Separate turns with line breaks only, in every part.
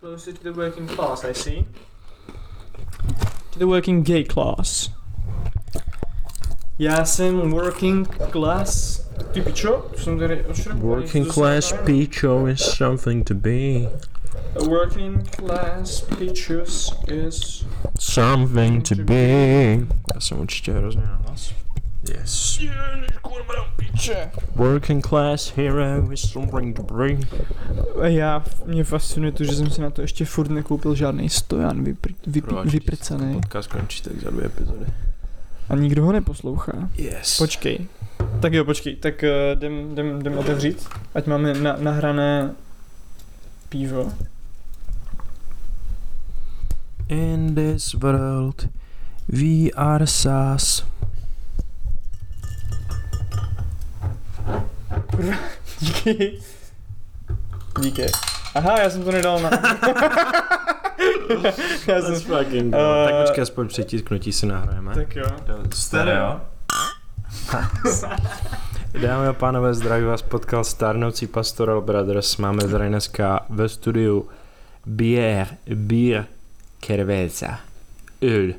Closer to the working class, I see. To the working gay class. Já jsem working class. Ty pičo, jsem tady odšroubovaný.
Working class
jsem-
pecho is something to be.
A working class peaches is...
Something to be. Já jsem určitě hrozně na hlas. Yes.
Kurva, piče.
Working class hero is something to.
A já, mě fascinuje to, že jsem si na to ještě furt nekoupil žádný stojan vypr, vyp,
Proč?
vyprcaný.
Podcast končí tak za dvě epizody.
A nikdo ho neposlouchá.
Yes.
Počkej. Tak jo, počkej, tak uh, jdem, jdem, jdem otevřít, ať máme na, nahrané pivo.
In this world, we are sas.
Díky. Díky. Aha, já jsem to nedal na... já jsem...
Fucking.
Eh,
tak počkej, aspoň přetisknutí si nahrajeme.
Tak jo.
Stereo. Dámy a pánové, zdraví vás potkal starnoucí Pastoral Brothers. Máme tady dneska ve studiu Bier, Bier, Kervéza, Öl,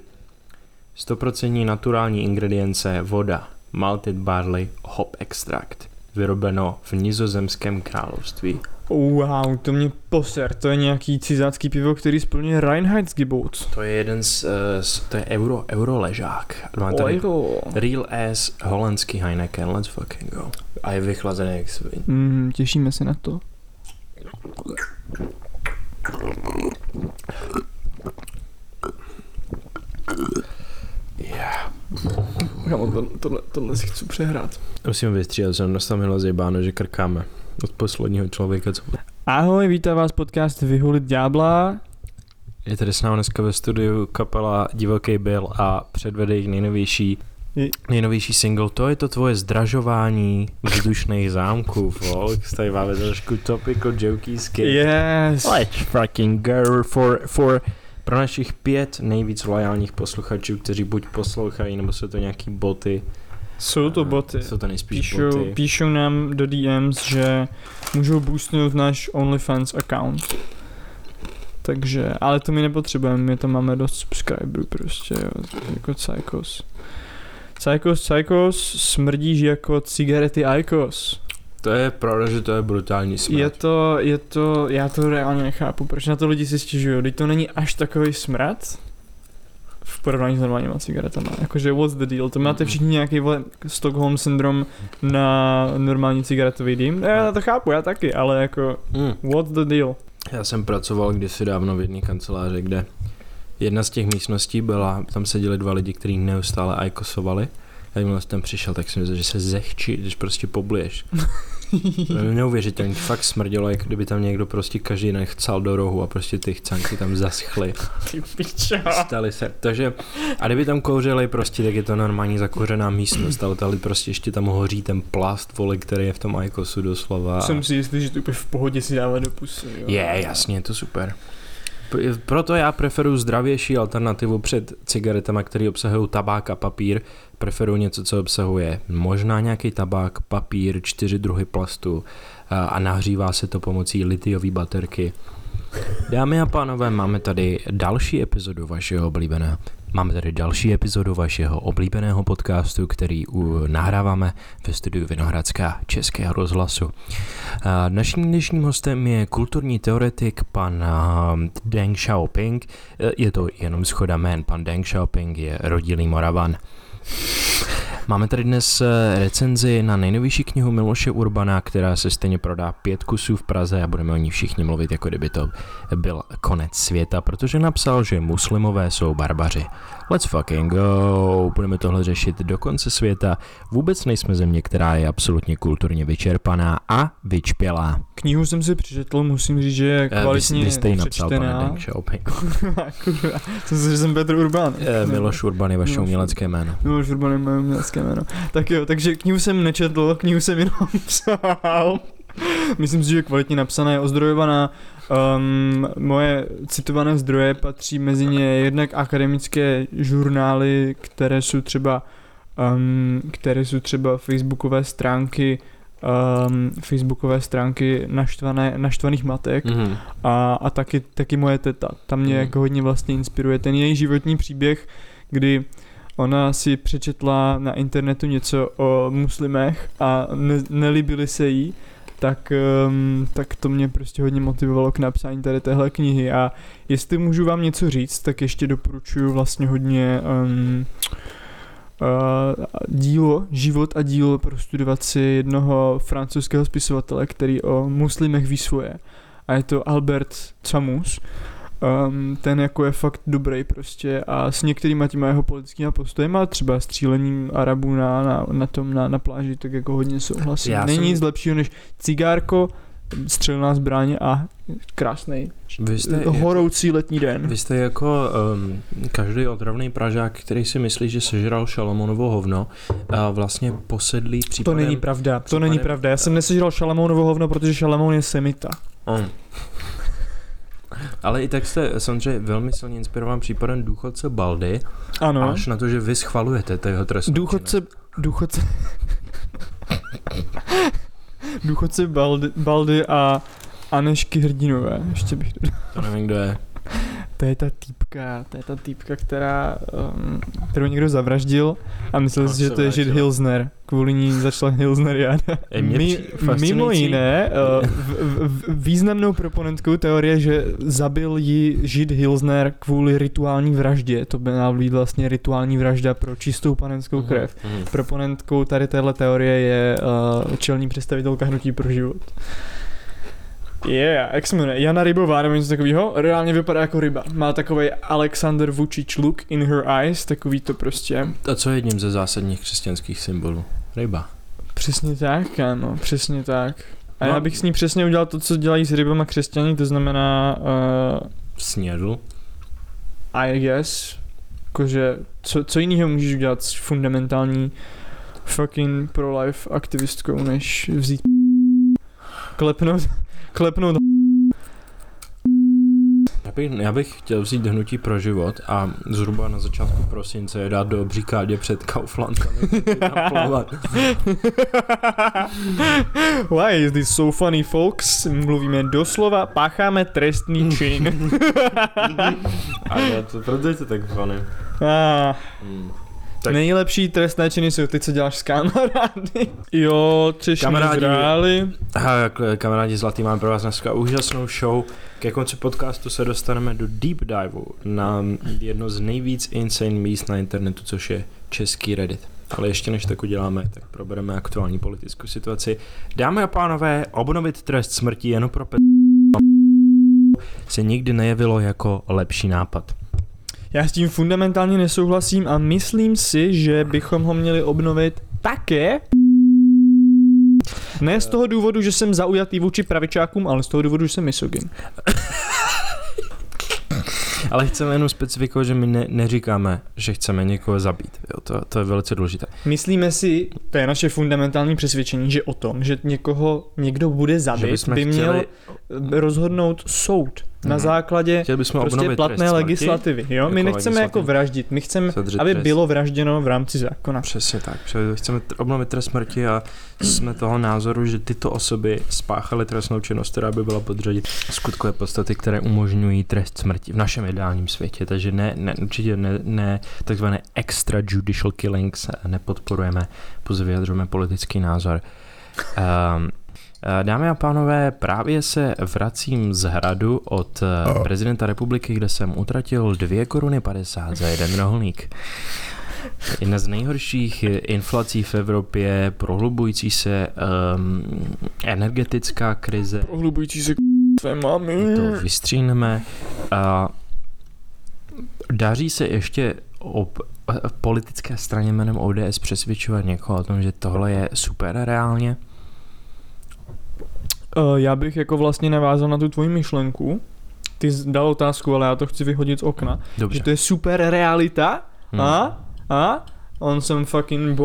100% naturální ingredience, voda, malted barley, hop extrakt, vyrobeno v nizozemském království.
Wow, to mě poser, to je nějaký cizácký pivo, který splňuje Reinheitsgebot.
To je jeden z, eh, z to je euro, euro ležák. Máme tady
Ojo.
Real ass holandský Heineken, let's fucking go. A je vychlazený jak svin.
Mm, těšíme se na to. Kámo, to, tohle, tohle si chci přehrát.
Musím vystříhat, jsem nastavil zjebáno, že krkáme od posledního člověka, co...
Ahoj, vítá vás podcast Vyhulit ďábla.
Je tady s námi dneska ve studiu kapela Divoký Bill a předvede jejich nejnovější Nejnovější single, to je to tvoje zdražování vzdušných zámků, folks. Tady máme trošku topical jokísky.
Yes.
Let's fucking go for, for pro našich pět nejvíc lojálních posluchačů, kteří buď poslouchají, nebo jsou to nějaký boty.
Jsou to boty.
Jsou to nejspíš
Píšou,
boty.
píšou nám do DMs, že můžou boostnout náš OnlyFans account. Takže, ale to my nepotřebujeme, my tam máme dost subscriberů prostě, jo, jako Psychos. Psychos, Psychos, smrdíš jako cigarety Icos.
To je pravda, že to je brutální smrad.
Je to, je to, já to reálně nechápu, proč na to lidi si stěžují, teď to není až takový smrad v porovnání s normálníma cigaretama, jakože what's the deal, to máte
Mhm.
všichni nějaký vole Stockholm syndrom na normální cigaretový dým, já to chápu, já taky, ale jako
Mm.
what's the deal,
Já jsem pracoval kdysi dávno v jedné kanceláři, kde jedna z těch místností byla, tam seděli dva lidi, kteří neustále ajkosovali. A jakmile jsem tam přišel, tak jsem myslel, že se zechčí, když prostě pobluješ. Neuvěřitelně, fakt smrdělo, jak kdyby tam někdo prostě každý den chcel do rohu a prostě ty chcánky tam zaschly.
ty pičo.
Stali se. Takže, a kdyby tam kouřili prostě, tak je to normální zakouřená místnost, ale tady prostě ještě tam hoří ten plast, vole, který je v tom ajkosu doslova.
Jsem si jistý, že to úplně v pohodě si dává do pusy, jo.
Je, jasně, je to super. Proto já preferuji zdravější alternativu před cigaretama, které obsahují tabák a papír. Preferuji něco, co obsahuje možná nějaký tabák, papír, čtyři druhy plastu a, a nahřívá se to pomocí litiové baterky. Dámy a pánové, máme tady další epizodu vašeho oblíbeného. Máme tady další epizodu vašeho oblíbeného podcastu, který nahráváme ve studiu Vinohradská Českého rozhlasu. Naším dnešním hostem je kulturní teoretik pan Deng Xiaoping. E, Je to jenom schoda jmén. Pan Deng Xiaoping je rodilý Moravan. Máme tady dnes eh, recenzi na nejnovější knihu Miloše Urbana, která se stejně prodá pět kusů v Praze a budeme o ní všichni mluvit, jako kdyby to byl konec světa, protože napsal, že muslimové jsou barbaři. Let's fucking go, budeme tohle řešit do konce světa. Vůbec nejsme země, která je absolutně kulturně vyčerpaná a vyčpělá.
Knihu jsem si přečetl, musím říct, že je
Eh,
kvalitně
vy, vy jste ji napsal, pane.
Kurva, jsem si, že jsem Petr Urban.
Eh, Miloš Urban je vaše
Miloš
umělecké jméno.
Miloš Urban je moje umělecké jméno. Tak jo, takže knihu jsem nečetl, knihu jsem jenom psal. Myslím si, že je kvalitně napsaná, je ozdrojovaná. Um, moje citované zdroje patří mezi ně jednak akademické žurnály, které jsou třeba um, které jsou třeba facebookové stránky um, facebookové stránky naštvané, naštvaných matek
Mhm.
a, a taky, taky moje teta. Tam mě
Mhm.
jako hodně vlastně inspiruje ten její životní příběh, kdy ona si přečetla na internetu něco o muslimech a ne, nelíbili se jí, tak, um, tak to mě prostě hodně motivovalo k napsání tady téhle knihy a jestli můžu vám něco říct, tak ještě doporučuji vlastně hodně um, uh, dílo, život a dílo prostudovat si jednoho francouzského spisovatele, který o muslimech ví svoje a je to Albert Camus. Um, ten jako je fakt dobrý prostě a s některýma těma jeho politickými postojema, třeba střílením Arabů na, na, na tom na, na pláži, tak jako hodně souhlasím.
Já
Není
jsem-
nic lepšího než cigárko, střelná zbraň a krásný
Vy jste,
horoucí letní den.
vy jste jako um, každý otravný Pražák, který si myslí, že sežral Šalamonovo hovno a vlastně posedlý
To
případem...
není pravda, to
případem-
není pravda. Já jsem nesežral Šalamounovo hovno, protože Šalamoun je semita.
On. Ale i tak jste samozřejmě velmi silně inspirován případem důchodce Baldy,
Ano.
až na to, že vy schvalujete jeho trestnou
Důchodce, důchodce, důchodce Baldy, Baldy a Anešky Hrdinové, ještě bych dodal.
činnost. To nevím, kdo je.
To je ta týpka, to je ta týpka, která, um, kterou někdo zavraždil a myslel si, že to je žid. Hilsner. Kvůli ní začala Hilsneriáda. Mi,
přijde fascinující-
mimo jiné, uh, v, v, v, významnou proponentkou teorie, že zabil ji žid Hilsner kvůli rituální vraždě. To by měla být vlastně rituální vražda pro čistou panenskou krev.
Mhm.
Proponentkou tady téhle teorie je uh, čelní představitelka Hnutí pro život. Yeah, jak se jmenuje? Jana Rybová nebo něco takového. Reálně vypadá jako ryba. Má takový Alexander Vučić look in her eyes, takový to prostě.
A co je jedním ze zásadních křesťanských symbolů? Ryba.
Přesně tak, ano, přesně tak. A
No.
já bych s ní přesně udělal to, co dělají s rybama křesťaní, to znamená, uh,
Snědl.
I guess, jakože, co, co jiného můžeš udělat s fundamentální fucking pro-life aktivistkou, než vzít klepnout, klepnout
Já bych, já bych chtěl vzít hnutí pro život a zhruba na začátku prosince je dát do obří kádě před Kauflandem.
Why is this so funny, folks? Mluvíme doslova, pácháme trestný čin.
a je to, proto je to tak funny.
ah,
Hmm. Tak-.
Nejlepší trestné činy jsou ty, co děláš s kamarády. Jo, třešní
Kamarádi-
zráli.
A jak kamarádi zlatý, máme pro vás dneska úžasnou show. Ke konci podcastu se dostaneme do deep diveu na jedno z nejvíc insane míst na internetu, což je český Reddit. Ale ještě než tak uděláme, tak probereme aktuální politickou situaci. Dámy a pánové, obnovit trest smrti jen pro pe... se nikdy nejevilo jako lepší nápad.
Já s tím fundamentálně nesouhlasím a myslím si, že bychom ho měli obnovit také. Ne z toho důvodu, že jsem zaujatý vůči pravičákům, ale z toho důvodu, že jsem misogyn.
Ale chceme jenom specifikovat, že my ne, neříkáme, že chceme někoho zabít. Jo, to, to je velice důležité.
Myslíme si, to je naše fundamentální přesvědčení, že o tom, že někoho někdo bude
bychom
by měl
chtěli,
rozhodnout soud na
Mhm.
základě
chtěli bychom
prostě platné legislativy. Jo? My
jako
nechceme jako vraždit, my chceme,
Zadržet
aby
trest.
bylo vražděno v rámci zákona.
Přesně tak. Chceme obnovit trest smrti a jsme toho názoru, že tyto osoby spáchaly trestnou činnost, která by byla podřadit skutkové podstaty, které umožňují trest smrti v našem ideálním světě. Takže ne, ne určitě ne, ne takzvané extrajudicial killings nepodporujeme, pouze vyjadřujeme politický názor. Um, Dámy a pánové, právě se vracím z hradu od eh, prezidenta republiky, kde jsem utratil 2 koruny 50 za jeden rohlík. Jedna z nejhorších inflací v Evropě, prohlubující se um, energetická krize,
Prohlubující se k mamy.
to vystříneme. A daří se ještě o p- politické straně jménem ODS přesvědčovat někoho o tom, že tohle je super reálně?
Uh, já bych jako vlastně navázal na tu tvoji myšlenku. Ty jsi dal otázku, ale já to chci vyhodit z okna.
Dobře.
Že to je super realita?
Hmm.
A? A? On some fucking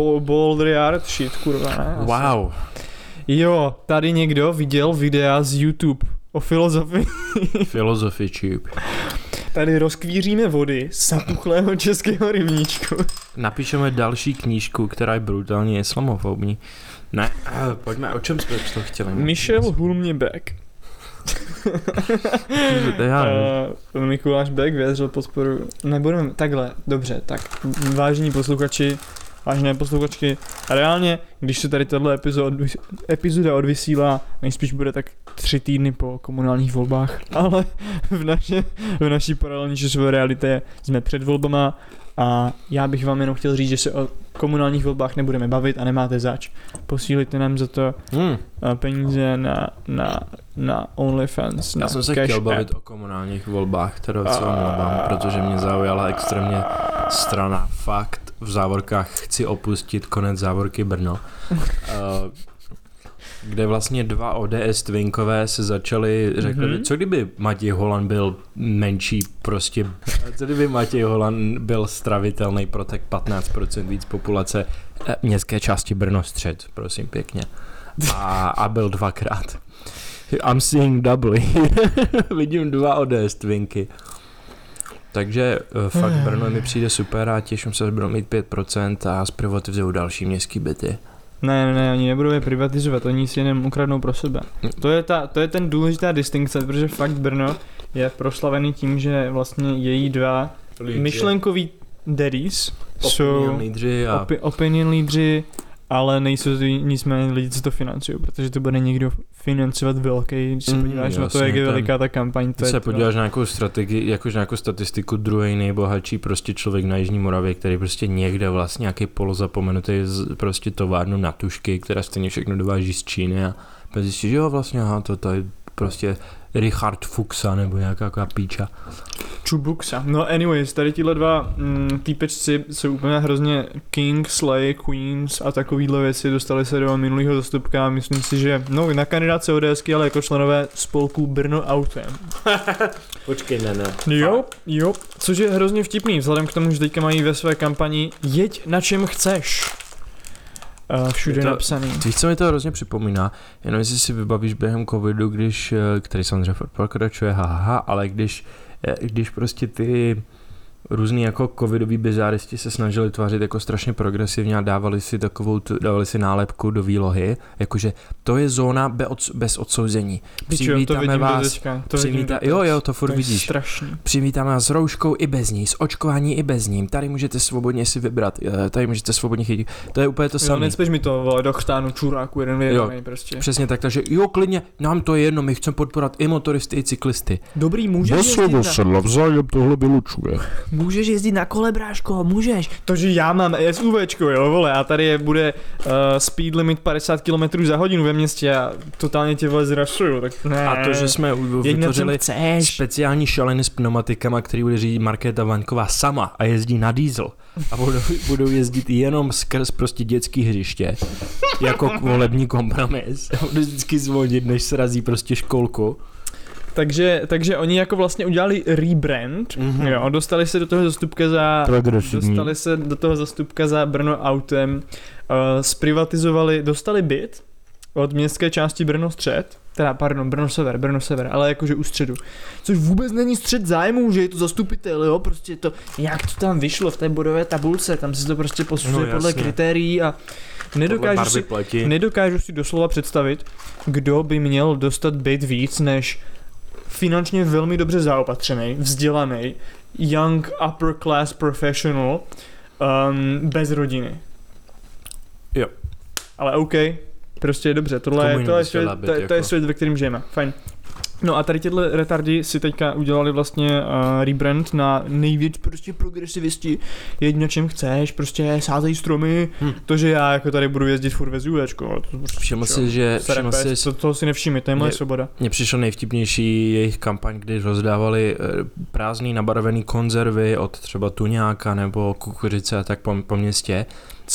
art shit, kurva, ne?
Wow.
Jo, tady někdo viděl videa z YouTube o filozofii.
Philosophy tube.
Tady rozkvíříme vody z zatuchlého českého rybníčku.
napíšeme další knížku, která je brutálně islamofobní. Ne, eh, pojďme, o čem jsme to chtěli?
Michel Hulmněbek. Uh, Mikuláš Beck vyjadřil podporu. Nebudeme, takhle, dobře, tak vážení posluchači, vážné posluchačky, reálně, když se tady tato epizoda, epizoda odvysílá, nejspíš bude tak tři týdny po komunálních volbách, ale v, naše, v naší paralelní časové realitě jsme před volbama a já bych vám jenom chtěl říct, že se o komunálních volbách nebudeme bavit a nemáte zač. Posílíte nám za to
Hmm.
eh, peníze na, na, na OnlyFans, na
Já jsem se
Cash
chtěl
App.
bavit o komunálních volbách, které se omlouvám, protože mě zaujala extrémně strana fakt v závorkách chci opustit konec závorky Brno. Kde vlastně dva ODS twinkové se začali, řekli,
Mhm.
co kdyby Matěj Holan byl menší prostě, co kdyby Matěj Holan byl stravitelný pro tak 15% víc populace eh, městské části Brno střed, prosím pěkně. A, a byl dvakrát. I'm seeing double. Vidím dva ODS twinky. Takže uh, fakt Brno mi přijde super a těším se, že budou mít 5% a zprivatizují další městské byty.
Ne, ne, ne, oni nebudou je privatizovat, oni si jenom ukradnou pro sebe. To je, ta, to je ten důležitá distinkce, protože fakt Brno je proslavený tím, že vlastně její dva myšlenkoví daddies jsou
lídři a
opi- opinion lídři, ale nejsou to nicméně lidi, co to financují, protože to bude někdo financovat velký, když se
Mm,
podíváš na to, jak je veliká ta kampaň, to
Když se podíváš na nějakou strategii, jakož na nějakou statistiku, druhý nejbohatší prostě člověk na Jižní Moravě, který prostě někde vlastně nějaký polozapomenutý prostě továrnu na tušky, která stejně všechno dováží z Číny a pak zjistí, že jo vlastně, aha, to tady prostě Richard Fuchsa nebo nějaká taková píča.
Čubuksa. No anyways, tady tyhle dva mm, týpečci jsou úplně hrozně King, Slay, Queens a takovýhle věci dostali se do minulého zastupka a myslím si, že no na kandidáce ODSky, ale jako členové spolku Brno Autem.
Počkej, ne, ne.
Jo, jo, což je hrozně vtipný, vzhledem k tomu, že teďka mají ve své kampani jeď na čem chceš. Uh, všude
Je to-
napsaný.
Víš, co mi to hrozně připomíná? Jenom jestli si vybavíš během covidu, když, eh, který samozřejmě pokračuje, haha, ale když, eh, když prostě ty různý jako covidoví bizáristi se snažili tvářit jako strašně progresivně a dávali si takovou, tu- dávali si nálepku do výlohy, jakože to je zóna bez, od, bez odsouzení.
To
Přivítáme
do
vás,
teďka, to
přivítá, jo, jo, to furt
to
vidíš.
strašný.
Přivítáme vás s rouškou i bez ní, s očkování i bez ní. Tady můžete svobodně si vybrat, eh, tady můžete svobodně chytit. To je úplně to
Jo,
samé.
necpeš mi to, vole, do chtánu čuráku, jeden vědomý prostě.
Přesně tak, takže jo, klidně, nám to je jedno, my chceme podporovat i motoristy, i cyklisty.
Dobrý, můžeš
Bez se navzájem tohle vylučuje.
můžeš jezdit na kole, bráško, můžeš. To, že já mám SUVčko, jo, vole, a tady je bude uh, speed limit 50 km za hodinu ve městě a totálně tě vole zrašuju, tak ne.
A to, že jsme vytvořili speciální šaleny s pneumatikama, který bude řídit Markéta Vaňková sama a jezdí na diesel. A budou, budou jezdit jenom skrz prostě dětský hřiště. Jako volební kompromis. Budou vždycky zvonit, než srazí prostě školku.
Takže, takže oni jako vlastně udělali rebrand,
Mhm.
mm-hmm. jo, dostali se do toho zastupka za,
Progresivní.
dostali se do toho zastupka za Brno autem, uh, zprivatizovali, dostali byt od městské části Brno střed, teda pardon, Brno sever, Brno sever, ale jakože u středu. Což vůbec není střed zájmu, že je to zastupitel, jo, prostě to, jak to tam vyšlo v té bodové tabulce, tam se to prostě posuzuje
No,
podle kritérií a nedokážu si,
pleti.
nedokážu si doslova představit, kdo by měl dostat byt víc než finančně velmi dobře zaopatřený, vzdělaný, young upper class professional um, bez rodiny.
Jo.
Ale OK, prostě je dobře, tohle je, tohle je, svět,
nabít,
to, je- to je
jako?
svět, ve kterém žijeme, fajn. No a tady tyhle retardi si teďka udělali vlastně uh, rebrand na nejvíc prostě progresivisti, jeď na čem chceš, prostě sázej stromy,
Hm.
to, že já jako tady budu jezdit furt ve SUVčko, to prostě
Všiml si, že všiml si,
to, toho si nevšimni, to je moje
Mě-
svoboda.
Mně přišlo nejvtipnější jejich kampaň, kdy rozdávali eh, prázdný nabarvený konzervy od třeba tuňáka nebo kukuřice a tak po, po městě.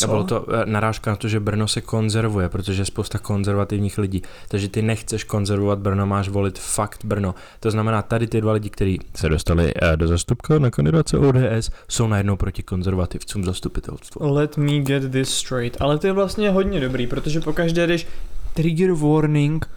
A bylo to eh, narážka na to, že Brno se konzervuje, protože je spousta konzervativních lidí. Takže ty nechceš konzervovat Brno, máš volit fakt Brno. To znamená, tady ty dva lidi, kteří se dostali eh, do zastupka na kandidace ODS, jsou najednou proti konzervativcům zastupitelstvu.
Let me get this straight. Ale to je vlastně hodně dobrý, protože pokaždé jdeš trigger warning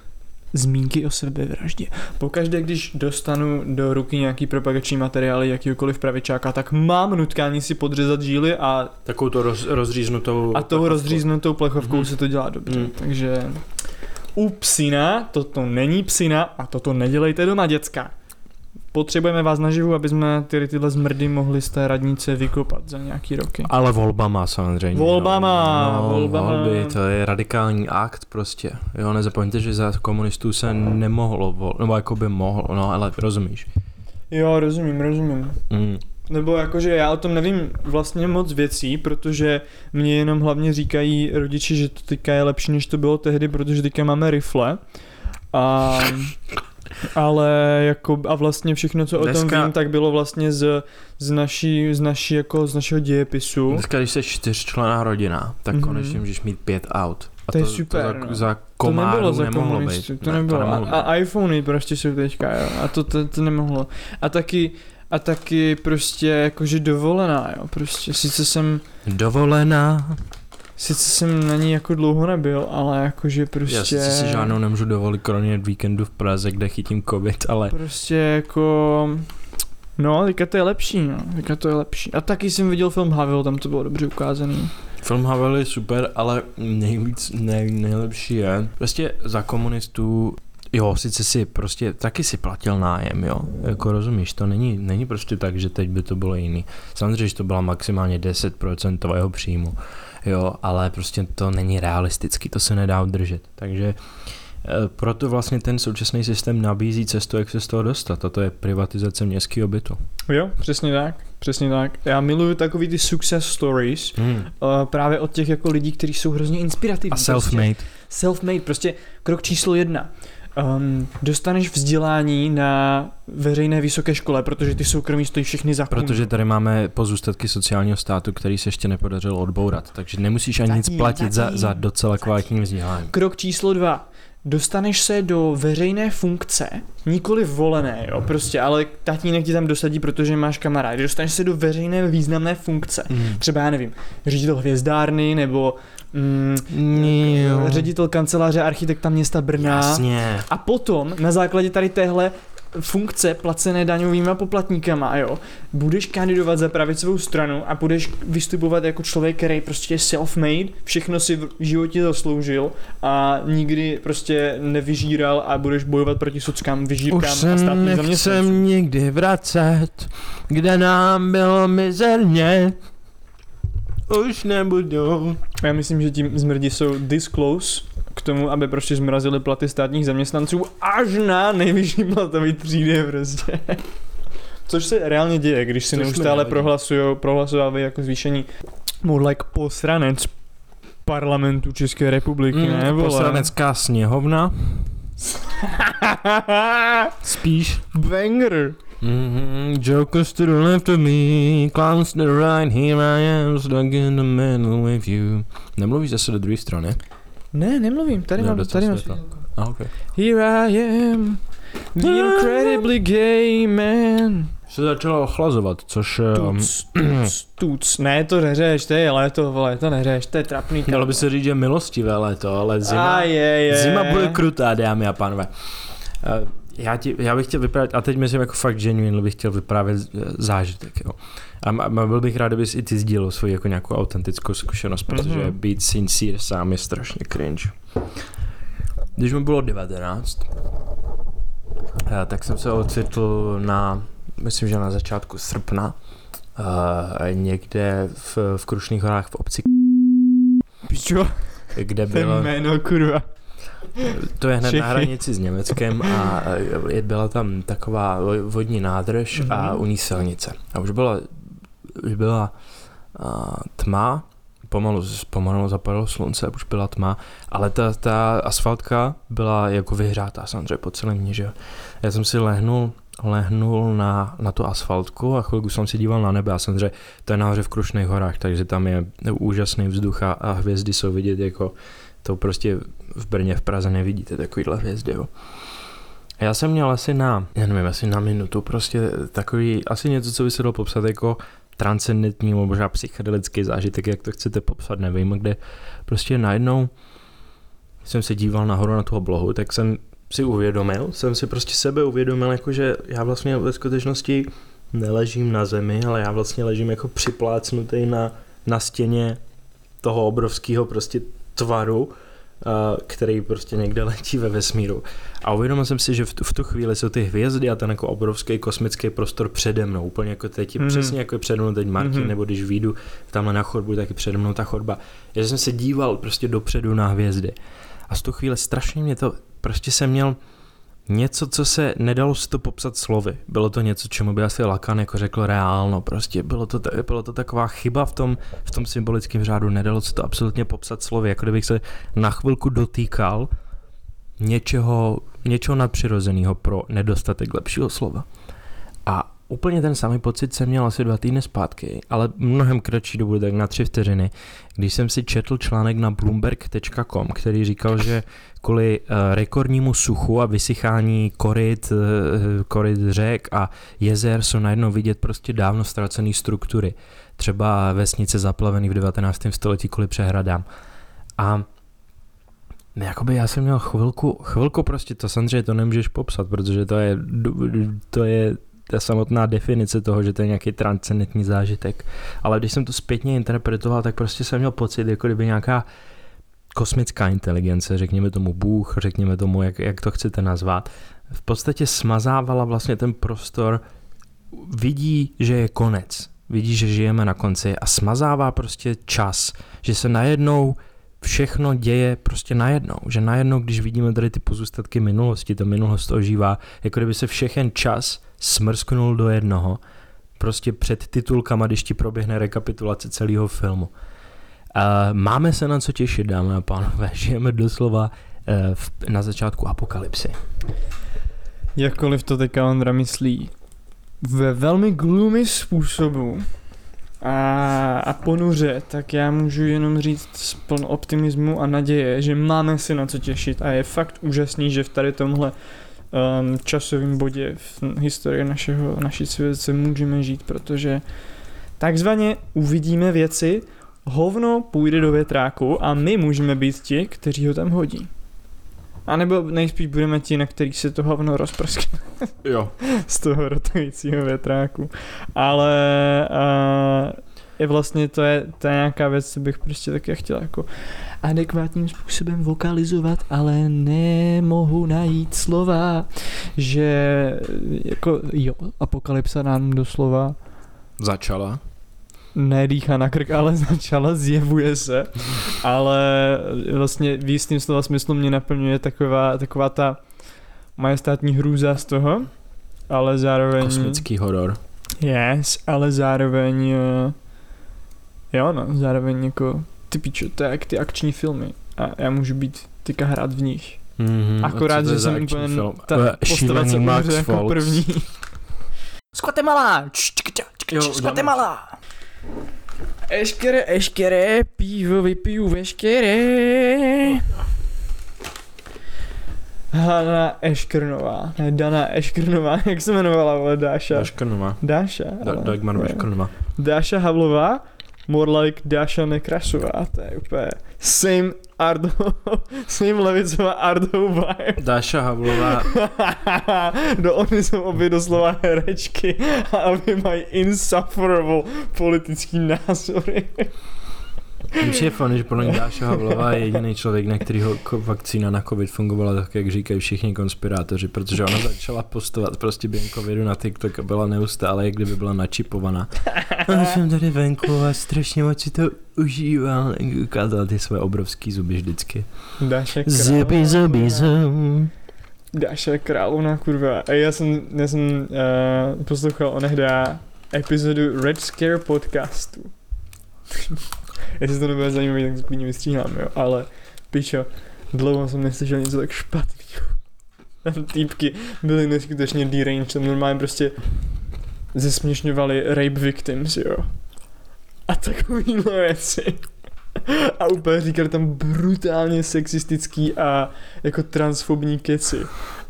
zmínky o sebevraždě. Pokaždé, když dostanu do ruky nějaký propagační materiály jakýkoliv pravičáka, tak mám nutkání si podřezat žíly a,
Takovou to roz, rozříznutou...
a tou rozříznutou plechovkou
Mhm.
se to dělá dobře.
Mhm.
Takže u psina toto není psina a toto nedělejte doma, děcka. Potřebujeme vás naživu, aby jsme ty, tyhle zmrdy mohli z té radnice vykopat za nějaký roky.
Ale volbama samozřejmě.
Volbama,
no,
volbama.
Volby, to je radikální akt prostě. Jo, nezapomeňte, že za komunistů se nemohlo vol, nebo jako by mohlo, no ale rozumíš.
Jo, rozumím, rozumím.
Mm.
Nebo jakože já o tom nevím vlastně moc věcí, protože mě jenom hlavně říkají rodiči, že to teďka je lepší, než to bylo tehdy, protože teďka máme rifle. A, ale jako a vlastně všechno, co o tom
Dneska-
vím, tak bylo vlastně z, z naší, z naší jako z našeho dějepisu.
Dneska, když jsi čtyřčlená rodina, tak
Mhm.
mm-hmm. konečně můžeš mít pět aut. A
To je super,
To za,
no.
za
To
komáru
nebylo za
nemohlo být.
to
Ne,
nebylo.
nemohlo
a, a iPhony prostě jsou teďka, jo. A to, to, to nemohlo. A taky, a taky prostě jakože dovolená, jo. Prostě sice jsem
Dovolená.
Sice jsem na ní jako dlouho nebyl, ale jakože prostě...
Já sice si žádnou nemůžu dovolit kromě víkendu v Praze, kde chytím covid, ale
Prostě jako... No, teďka to je lepší, no. Teďka to je lepší. A taky jsem viděl film Havel, tam to bylo dobře ukázaný.
film Havel je super, ale nejvíc, nej, nejlepší je, prostě za komunistů Jo, sice si prostě taky si platil nájem, jo. Jako rozumíš, to není, není prostě tak, že teď by to bylo jiný. Samozřejmě, že to byla maximálně 10% tvého příjmu, jo, ale prostě to není realistický, to se nedá udržet. Takže eh, proto vlastně ten současný systém nabízí cestu, jak se z toho dostat. A to je privatizace městského bytu.
Jo, přesně tak, přesně tak. Já miluju takový ty success stories,
Hmm.
uh, právě od těch jako lidí, kteří jsou hrozně inspirativní.
A self-made.
Prostě. Self-made, prostě krok číslo jedna. Um, dostaneš vzdělání na veřejné vysoké škole, protože ty soukromí stojí všechny za kůň.
Protože tady máme pozůstatky sociálního státu, který se ještě nepodařilo odbourat, takže nemusíš ani nic
Zatím,
platit za,
zatím,
za docela kvalitní vzdělání.
Krok číslo dva. Dostaneš se do veřejné funkce, nikoli volené, jo, prostě, ale tatínek ti tam dosadí, protože máš kamarády. Dostaneš se do veřejné významné funkce.
Mm.
Třeba, já nevím, ředitel hvězdárny, nebo mm,
Jo.
ředitel kanceláře architekta města Brna.
Jasně.
A potom, na základě tady téhle funkce placené daňovýma poplatníkama, jo, budeš kandidovat za pravicovou stranu a budeš vystupovat jako člověk, který prostě je self-made, všechno si v životě zasloužil a nikdy prostě nevyžíral a budeš bojovat proti sockám, vyžírkám
Už
a státním zaměstnancům.
nikdy vracet, kde nám bylo mizerně. Už nebudou.
Já myslím, že tím zmrdi jsou this close k tomu, aby prostě zmrazili platy státních zaměstnanců až na nejvyšší platový třídy prostě. Což se reálně děje, když si
Což
neustále prohlasují, prohlasovávají jako zvýšení more like posranec parlamentu České republiky,
Mm,
ne vole?
Poslanecká sněhovna. Spíš.
Banger.
Mm-hmm. Jokers to the left of me, clowns to the right, here I am, stuck in the middle with you. Nemluvíš zase do druhé strany?
Ne, nemluvím, tady
Ne,
mám, tady mám.
světla. A okay.
Here I am, the incredibly gay man.
Se začalo ochlazovat, což... Um,
Tuc, tuc, tuc. Ne, to neřeš, to je léto, vole, to neřeš, to je trapný.
mělo by se říct, že milostivé léto, ale zima,
A je, je.
zima bude krutá, dámy a pánové. Uh, já, ti, já bych chtěl vyprávět, a teď myslím jako fakt genuine, bych chtěl vyprávět eh, zážitek, jo. A, a byl bych rád, kdybys i ty sdílel svoji jako nějakou autentickou zkušenost, protože
Mhm.
být sincere sám je strašně cringe. Když mi bylo 19, eh, tak jsem se ocitl na, myslím, že na začátku srpna, uh, někde v, v Krušných horách v obci,
Pičo,
kde bylo...
jméno, kurva.
To je hned
Čechy.
na hranici s Německem a e, byla tam taková vo- vodní nádrž a
Mhm.
u ní silnice. A už byla, už byla a, tma, pomalu, pomalu zapadlo slunce, už byla tma, ale ta, ta asfaltka byla jako vyhřátá samozřejmě po celém dní, že. Já jsem si lehnul, lehnul na, na tu asfaltku a chvilku jsem si díval na nebe a samozřejmě to je nahoře v Krušných horách, takže tam je úžasný vzduch a, a hvězdy jsou vidět jako to prostě v Brně, v Praze nevidíte takovýhle hvězdy, jo. Já jsem měl asi na, já nevím, asi na minutu prostě takový, asi něco, co by se dalo popsat jako transcendentní nebo možná psychedelický zážitek, jak to chcete popsat, nevím, kde prostě najednou jsem se díval nahoru na tu oblohu, tak jsem si uvědomil, jsem si prostě sebe uvědomil, jako že já vlastně ve skutečnosti neležím na zemi, ale já vlastně ležím jako připlácnutý na, na stěně toho obrovského prostě tvaru, který prostě někde letí ve vesmíru. A uvědomil jsem si, že v tu, v tu chvíli jsou ty hvězdy a ten jako obrovský kosmický prostor přede mnou, úplně jako teď,
Mhm.
mm. přesně jako je přede mnou teď Martin,
Mhm.
mm. nebo když vyjdu tamhle na chodbu, tak je přede mnou ta chodba. Já jsem se díval prostě dopředu na hvězdy. A z tu chvíli strašně mě to, prostě jsem měl něco, co se nedalo si to popsat slovy. Bylo to něco, čemu by asi Lacan jako řekl reálno, prostě bylo to, bylo to taková chyba v tom, v tom symbolickém řádu, nedalo se to absolutně popsat slovy, jako kdybych se na chvilku dotýkal něčeho, něčeho nadpřirozeného pro nedostatek lepšího slova. A úplně ten samý pocit jsem měl asi dva týdny zpátky, ale mnohem kratší dobu, tak na tři vteřiny, když jsem si četl článek na bloomberg.com, který říkal, že kvůli eh, rekordnímu suchu a vysychání koryt, eh, koryt řek a jezer jsou najednou vidět prostě dávno ztracené struktury. Třeba vesnice zaplavený v 19. století kvůli přehradám. A Jakoby já jsem měl chvilku, chvilku prostě to samozřejmě to nemůžeš popsat, protože to je, to je ta samotná definice toho, že to je nějaký transcendentní zážitek. Ale když jsem to zpětně interpretoval, tak prostě jsem měl pocit, jako kdyby nějaká kosmická inteligence, řekněme tomu Bůh, řekněme tomu, jak, jak to chcete nazvat, v podstatě smazávala vlastně ten prostor, vidí, že je konec, vidí, že žijeme na konci a smazává prostě čas, že se najednou všechno děje prostě najednou, že najednou, když vidíme tady ty pozůstatky minulosti, ta minulost ožívá, jako kdyby se všechen čas smrsknul do jednoho, prostě před titulkama, když ti proběhne rekapitulace celého filmu. Uh, máme se na co těšit, dámy a pánové, žijeme doslova uh, v, na začátku apokalypsy.
Jakkoliv to teďka Ondra myslí ve velmi gloomy způsobu a, a ponuře, tak já můžu jenom říct s plno optimismu a naděje, že máme se na co těšit a je fakt úžasný, že v tady tomhle um, časovém bodě v historii našeho, naší civilizace můžeme žít, protože takzvaně uvidíme věci, hovno půjde do větráku a my můžeme být ti, kteří ho tam hodí. A nebo nejspíš budeme ti, na který se to hovno rozprskne
Jo.
z toho rotujícího větráku. Ale uh, je vlastně to je, to je nějaká věc, co bych prostě taky chtěl jako adekvátním způsobem vokalizovat, ale nemohu najít slova, že jako jo, apokalypsa nám doslova
Začala.
nedýchá na krk, ale začala, zjevuje se, ale vlastně v jistým slova smyslu mě naplňuje taková, taková ta majestátní hrůza z toho, ale zároveň...
Kosmický horor.
Yes, ale zároveň... Jo no, zároveň jako ty pičo, to je jak ty akční filmy a já můžu být tyka hrát v nich.
Mm-hmm.
Akorát, že jsem úplně ta postava, co jako první. Z Guatemala!
Jo,
Z Guatemala! Eškere, eškere, pivo vypiju veškeré. Hana Eškrnová, ne Dana Eškrnová, jak se jmenovala, vole, Dáša.
Daškrnova.
Dáša.
Da- Dagmar Daškrnova.
Dáša Havlová, more like Dáša Nekrasová, to je úplně same Ardo, same levicová Ardo vibe.
Dáša Havlová.
Do oni jsou obě doslova herečky a obě mají insufferable politický názory.
Přijde fun, že podle Dáša Havlová je jediný člověk, na kterýho ko- vakcína na covid fungovala tak, jak říkají všichni konspirátoři, protože ona začala postovat prostě během covidu na TikTok a byla neustále, jak kdyby byla načipovaná. A jsem tady venku a strašně moc si to užívám. Ukázala ty své obrovský zuby vždycky.
Dáša
Zuby, zuby, zuby.
Dáša Královna, kurva. A já jsem, já jsem uh, poslouchal onehdá epizodu Red Scare podcastu. Jestli to nebude zajímavý, tak to klidně vystříhám, jo. Ale, pičo, dlouho jsem neslyšel něco tak špatného. Tam týpky byly neskutečně deranged, tam normálně prostě zesměšňovali rape victims, jo. A takovýhle věci. A úplně říkali tam brutálně sexistický a jako transfobní keci.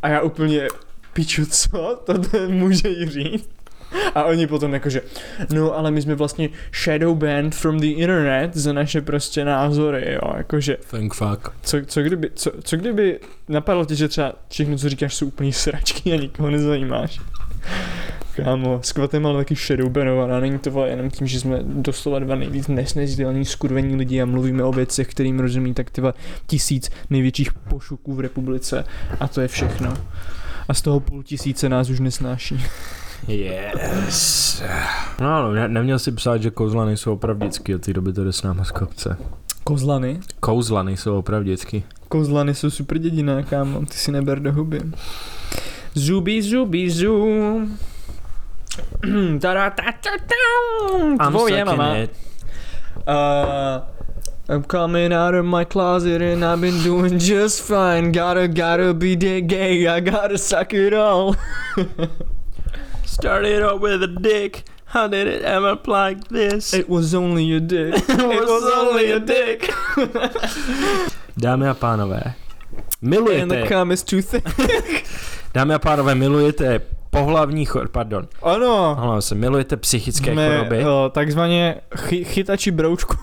A já úplně, piču, co? To může jí říct? A oni potom jakože, no ale my jsme vlastně shadow banned from the internet za naše prostě názory, jo, jakože,
Thank fuck.
co, co, kdyby, co, co kdyby napadlo tě, že třeba všechno, co říkáš, jsou úplně sračky a nikoho nezajímáš. Kámo, s Guatemala taky shadowbanovaná, není to vole jenom tím, že jsme doslova dva nejvíc nesnesitelní skurvení lidi a mluvíme o věcech, kterým rozumí tak tyva tisíc největších pošuků v republice a to je všechno. A z toho půl tisíce nás už nesnáší.
Yes. No, no ne, neměl si psát, že kouzla nejsou opravdický, od té doby to jde s náma z kopce.
Kozlany?
Kouzla nejsou opravdický.
Kozlany jsou super dědina, kámo, ty si neber do huby. Zuby, zuby, zu. Tada, ta, ta, ta. Tvoje mama. Uh, I'm coming out of my closet and I've been doing just fine. Gotta, gotta be the gay, I gotta suck it all.
Started out with a dick. How did it end up like this?
It was only a dick. It was only a dick.
Dámy a pánové,
And the
milujete,
cum is too thick.
dámy a pánové, milujete pohlavní chor, pardon,
Ano.
Omlouvám se, milujete psychické
Jsme
choroby.
o, takzvaně chy, chytači broučku,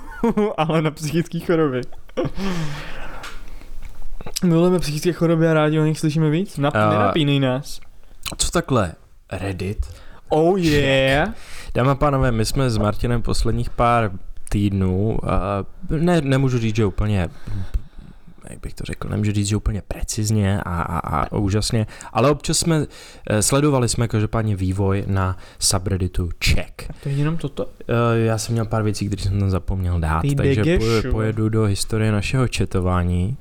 ale na psychické choroby. Milujeme psychické choroby a rádi o nich slyšíme víc? Nap,
A-
nenapínej nás.
Co takhle? Reddit?
Oh yeah.
Dámy a pánové, my jsme s Martinem posledních pár týdnů, a ne, nemůžu říct, že úplně jak bych to řekl, nemůžu říct, že úplně precizně a, a, a úžasně, ale občas jsme, eh, sledovali jsme každopádně vývoj na subredditu Check.
To je jenom toto?
Eh, Já jsem měl pár věcí, které jsem tam zapomněl dát,
Ty
takže
degešu.
poje- pojedu do historie našeho četování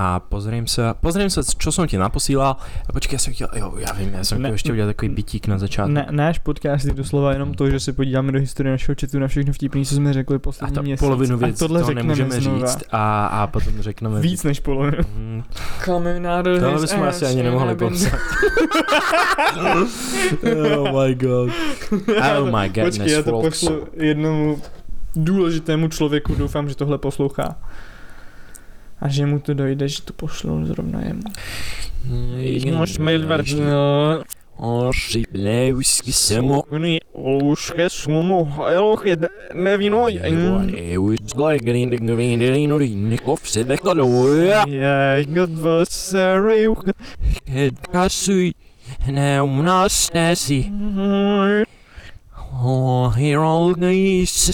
a pozriem se, pozriem se, čo som ti naposílal a počkej, já jsem chtěl, jo, já vím, já jsem
Ne-
chtěl ještě udělat takový bytík na začátku.
Ne, náš podcast je doslova jenom to, že se podíváme do historie našeho chatu na všechno vtipný, co jsme řekli
A
poslední
to
měsíc.
polovinu
a
věcí
tohle řekneme
nemůžeme
znova.
říct a, a potom řekneme
Víc než polovinu.
Mm,
Coming out of
Tohle bychom asi ani nemohli popsat. oh my god. Oh my goodness,
Počkej, já to pošlu jednomu důležitému člověku, doufám, že tohle poslouchá. A že mu to dojde, že to pošlu zrovna jemu. No,
Ošilevsky semo.
už je sumu, jo, je nevino, je gdvasary,
Kasuj, ne u nás nesi. Oh, here all guys.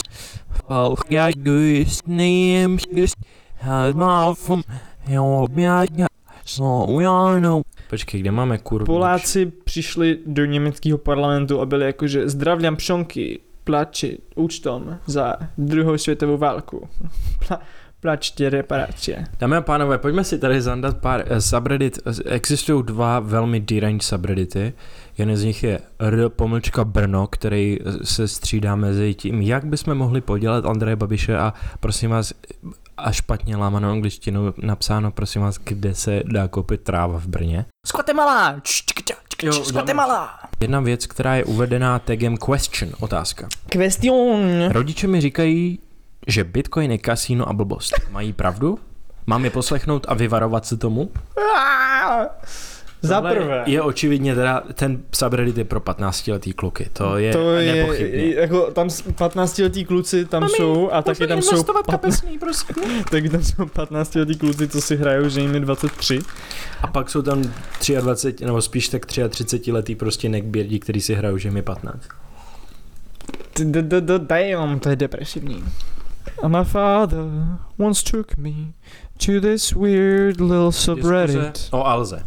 Folk jag gust nemskust. Had mafum. Jo, bjadja. So já no. Počkej, kde máme kurvu?
Poláci přišli do německého parlamentu a byli jakože zdravím pšonky, plači účtom za druhou světovou válku. Pla, plačte reparace.
Dámy a pánové, pojďme si tady zandat pár eh, subreddit. Existují dva velmi deranged subreddity. Jeden z nich je R pomlčka Brno, který eh, se střídá mezi tím, jak bychom mohli podělat Andreje Babiše a prosím vás, a špatně lámanou angličtinu napsáno, prosím vás, kde se dá koupit tráva v Brně.
Z Guatemala!
Jedna věc, která je uvedená tagem question, otázka.
Question.
Rodiče mi říkají, že Bitcoin je kasíno a blbost. Mají pravdu? Mám je poslechnout a vyvarovat se tomu?
Za prvé.
Je očividně teda, ten subreddit je pro 15 letý kluky, to je,
to je,
nepochybně.
jako tam 15 letý kluci tam
Mami,
jsou a taky tam jsou,
kapesný, prosím.
taky tam jsou 15 letý kluci, co si hrajou, že jim je 23.
A pak jsou tam 23, nebo spíš tak 33 letý prostě neckbeardi, který si hrajou, že 15.
D- d- d- Damn, to je depresivní. And my father once took me to this weird little subreddit.
O Alze.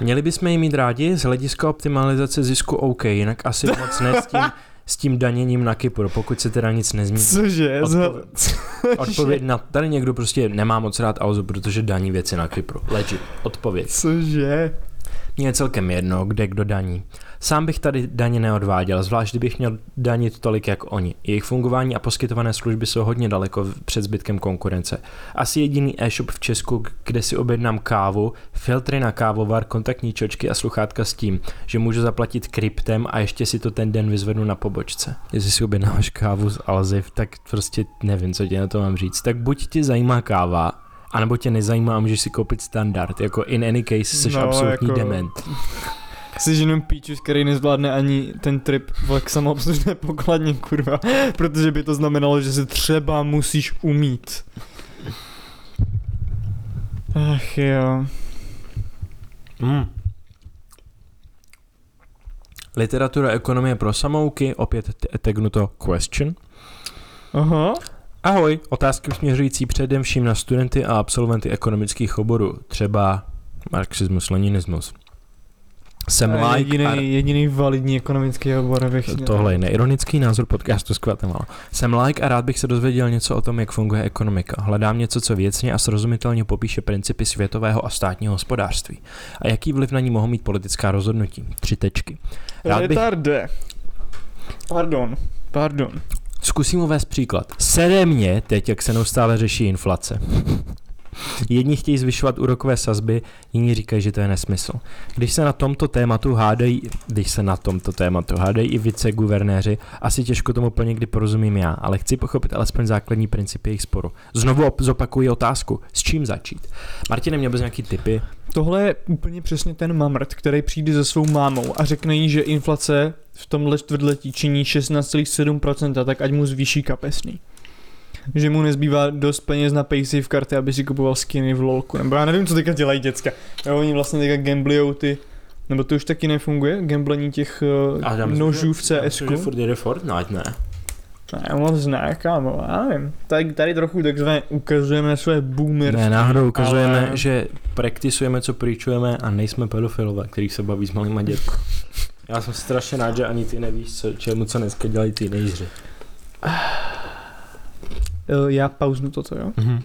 Měli bychom ji mít rádi z hlediska optimalizace zisku OK, jinak asi moc ne s tím, s tím daněním na Kypru, pokud se teda nic nezmění.
Cože?
Odpověď.
Cože?
Odpověď na, tady někdo prostě nemá moc rád Alzu, protože daní věci na Kypru. Legit. Odpověď.
Cože?
Mně je celkem jedno, kde kdo daní. Sám bych tady daně neodváděl, zvlášť kdybych měl danit tolik jak oni. Jejich fungování a poskytované služby jsou hodně daleko před zbytkem konkurence. Asi jediný e-shop v Česku, kde si objednám kávu, filtry na kávovar, kontaktní čočky a sluchátka s tím, že můžu zaplatit kryptem a ještě si to ten den vyzvednu na pobočce. Jestli si objednáš kávu z Alziv, tak prostě nevím, co ti na to mám říct. Tak buď tě zajímá káva, anebo tě nezajímá a můžeš si koupit standard. Jako in any case, jsi
No,
absolutní
jako-
dement.
Jsi jenom píčus, který nezvládne ani ten trip v samoobslužné pokladně, kurva. Protože by to znamenalo, že se třeba musíš umít. Ach jo.
Mm. Literatura ekonomie pro samouky, opět tegnuto question.
Aha.
Ahoj, otázky směřující především na studenty a absolventy ekonomických oborů, třeba marxismus, leninismus. Jsem
A
like
jediný,
a...
jediný validní ekonomický obor, abych měl.
Tohle je neironický názor podcastu z Guatemala. Jsem like a rád bych se dozvěděl něco o tom, jak funguje ekonomika. Hledám něco, co věcně a srozumitelně popíše principy světového a státního hospodářství. A jaký vliv na ní mohou mít politická rozhodnutí. Tři tečky. Rád bych-
Retarde. Pardon. Pardon.
Zkusím uvést příklad. Sere mě teď, jak se neustále řeší inflace. Jedni chtějí zvyšovat úrokové sazby, jiní říkají, že to je nesmysl. Když se na tomto tématu hádají, když se na tomto tématu hádají i viceguvernéři, asi těžko tomu plně kdy porozumím já, ale chci pochopit alespoň základní principy jejich sporu. Znovu op- zopakuji otázku, s čím začít? Martine, měl bys nějaký tipy?
Tohle je úplně přesně ten mamrt, který přijde za svou mámou a řekne jí, že inflace v tomhle čtvrtletí činí 16,7%, tak ať mu zvýší kapesný. Že mu nezbývá dost peněz na paysafe karty, aby si kupoval skiny v lolku. Nebo já nevím, co teďka dělají děcka. Jo, oni vlastně teďka gamblujou ty nebo to už taky nefunguje? Gamblení těch uh, nožů v CS.
jde Fortnite, ne?
Ne, moc ne, kámo, já nevím. Tady, tady trochu takzvaně ukazujeme své boomer.
Ne, náhodou ukazujeme,
ale-
že praktisujeme, co pričujeme a nejsme pedofilové, který se baví s malýma dětmi. Já jsem strašně rád, že ani ty nevíš, co, čemu co dneska dělají teenageři.
Eh, Já pauznu toto, jo?
Mhm.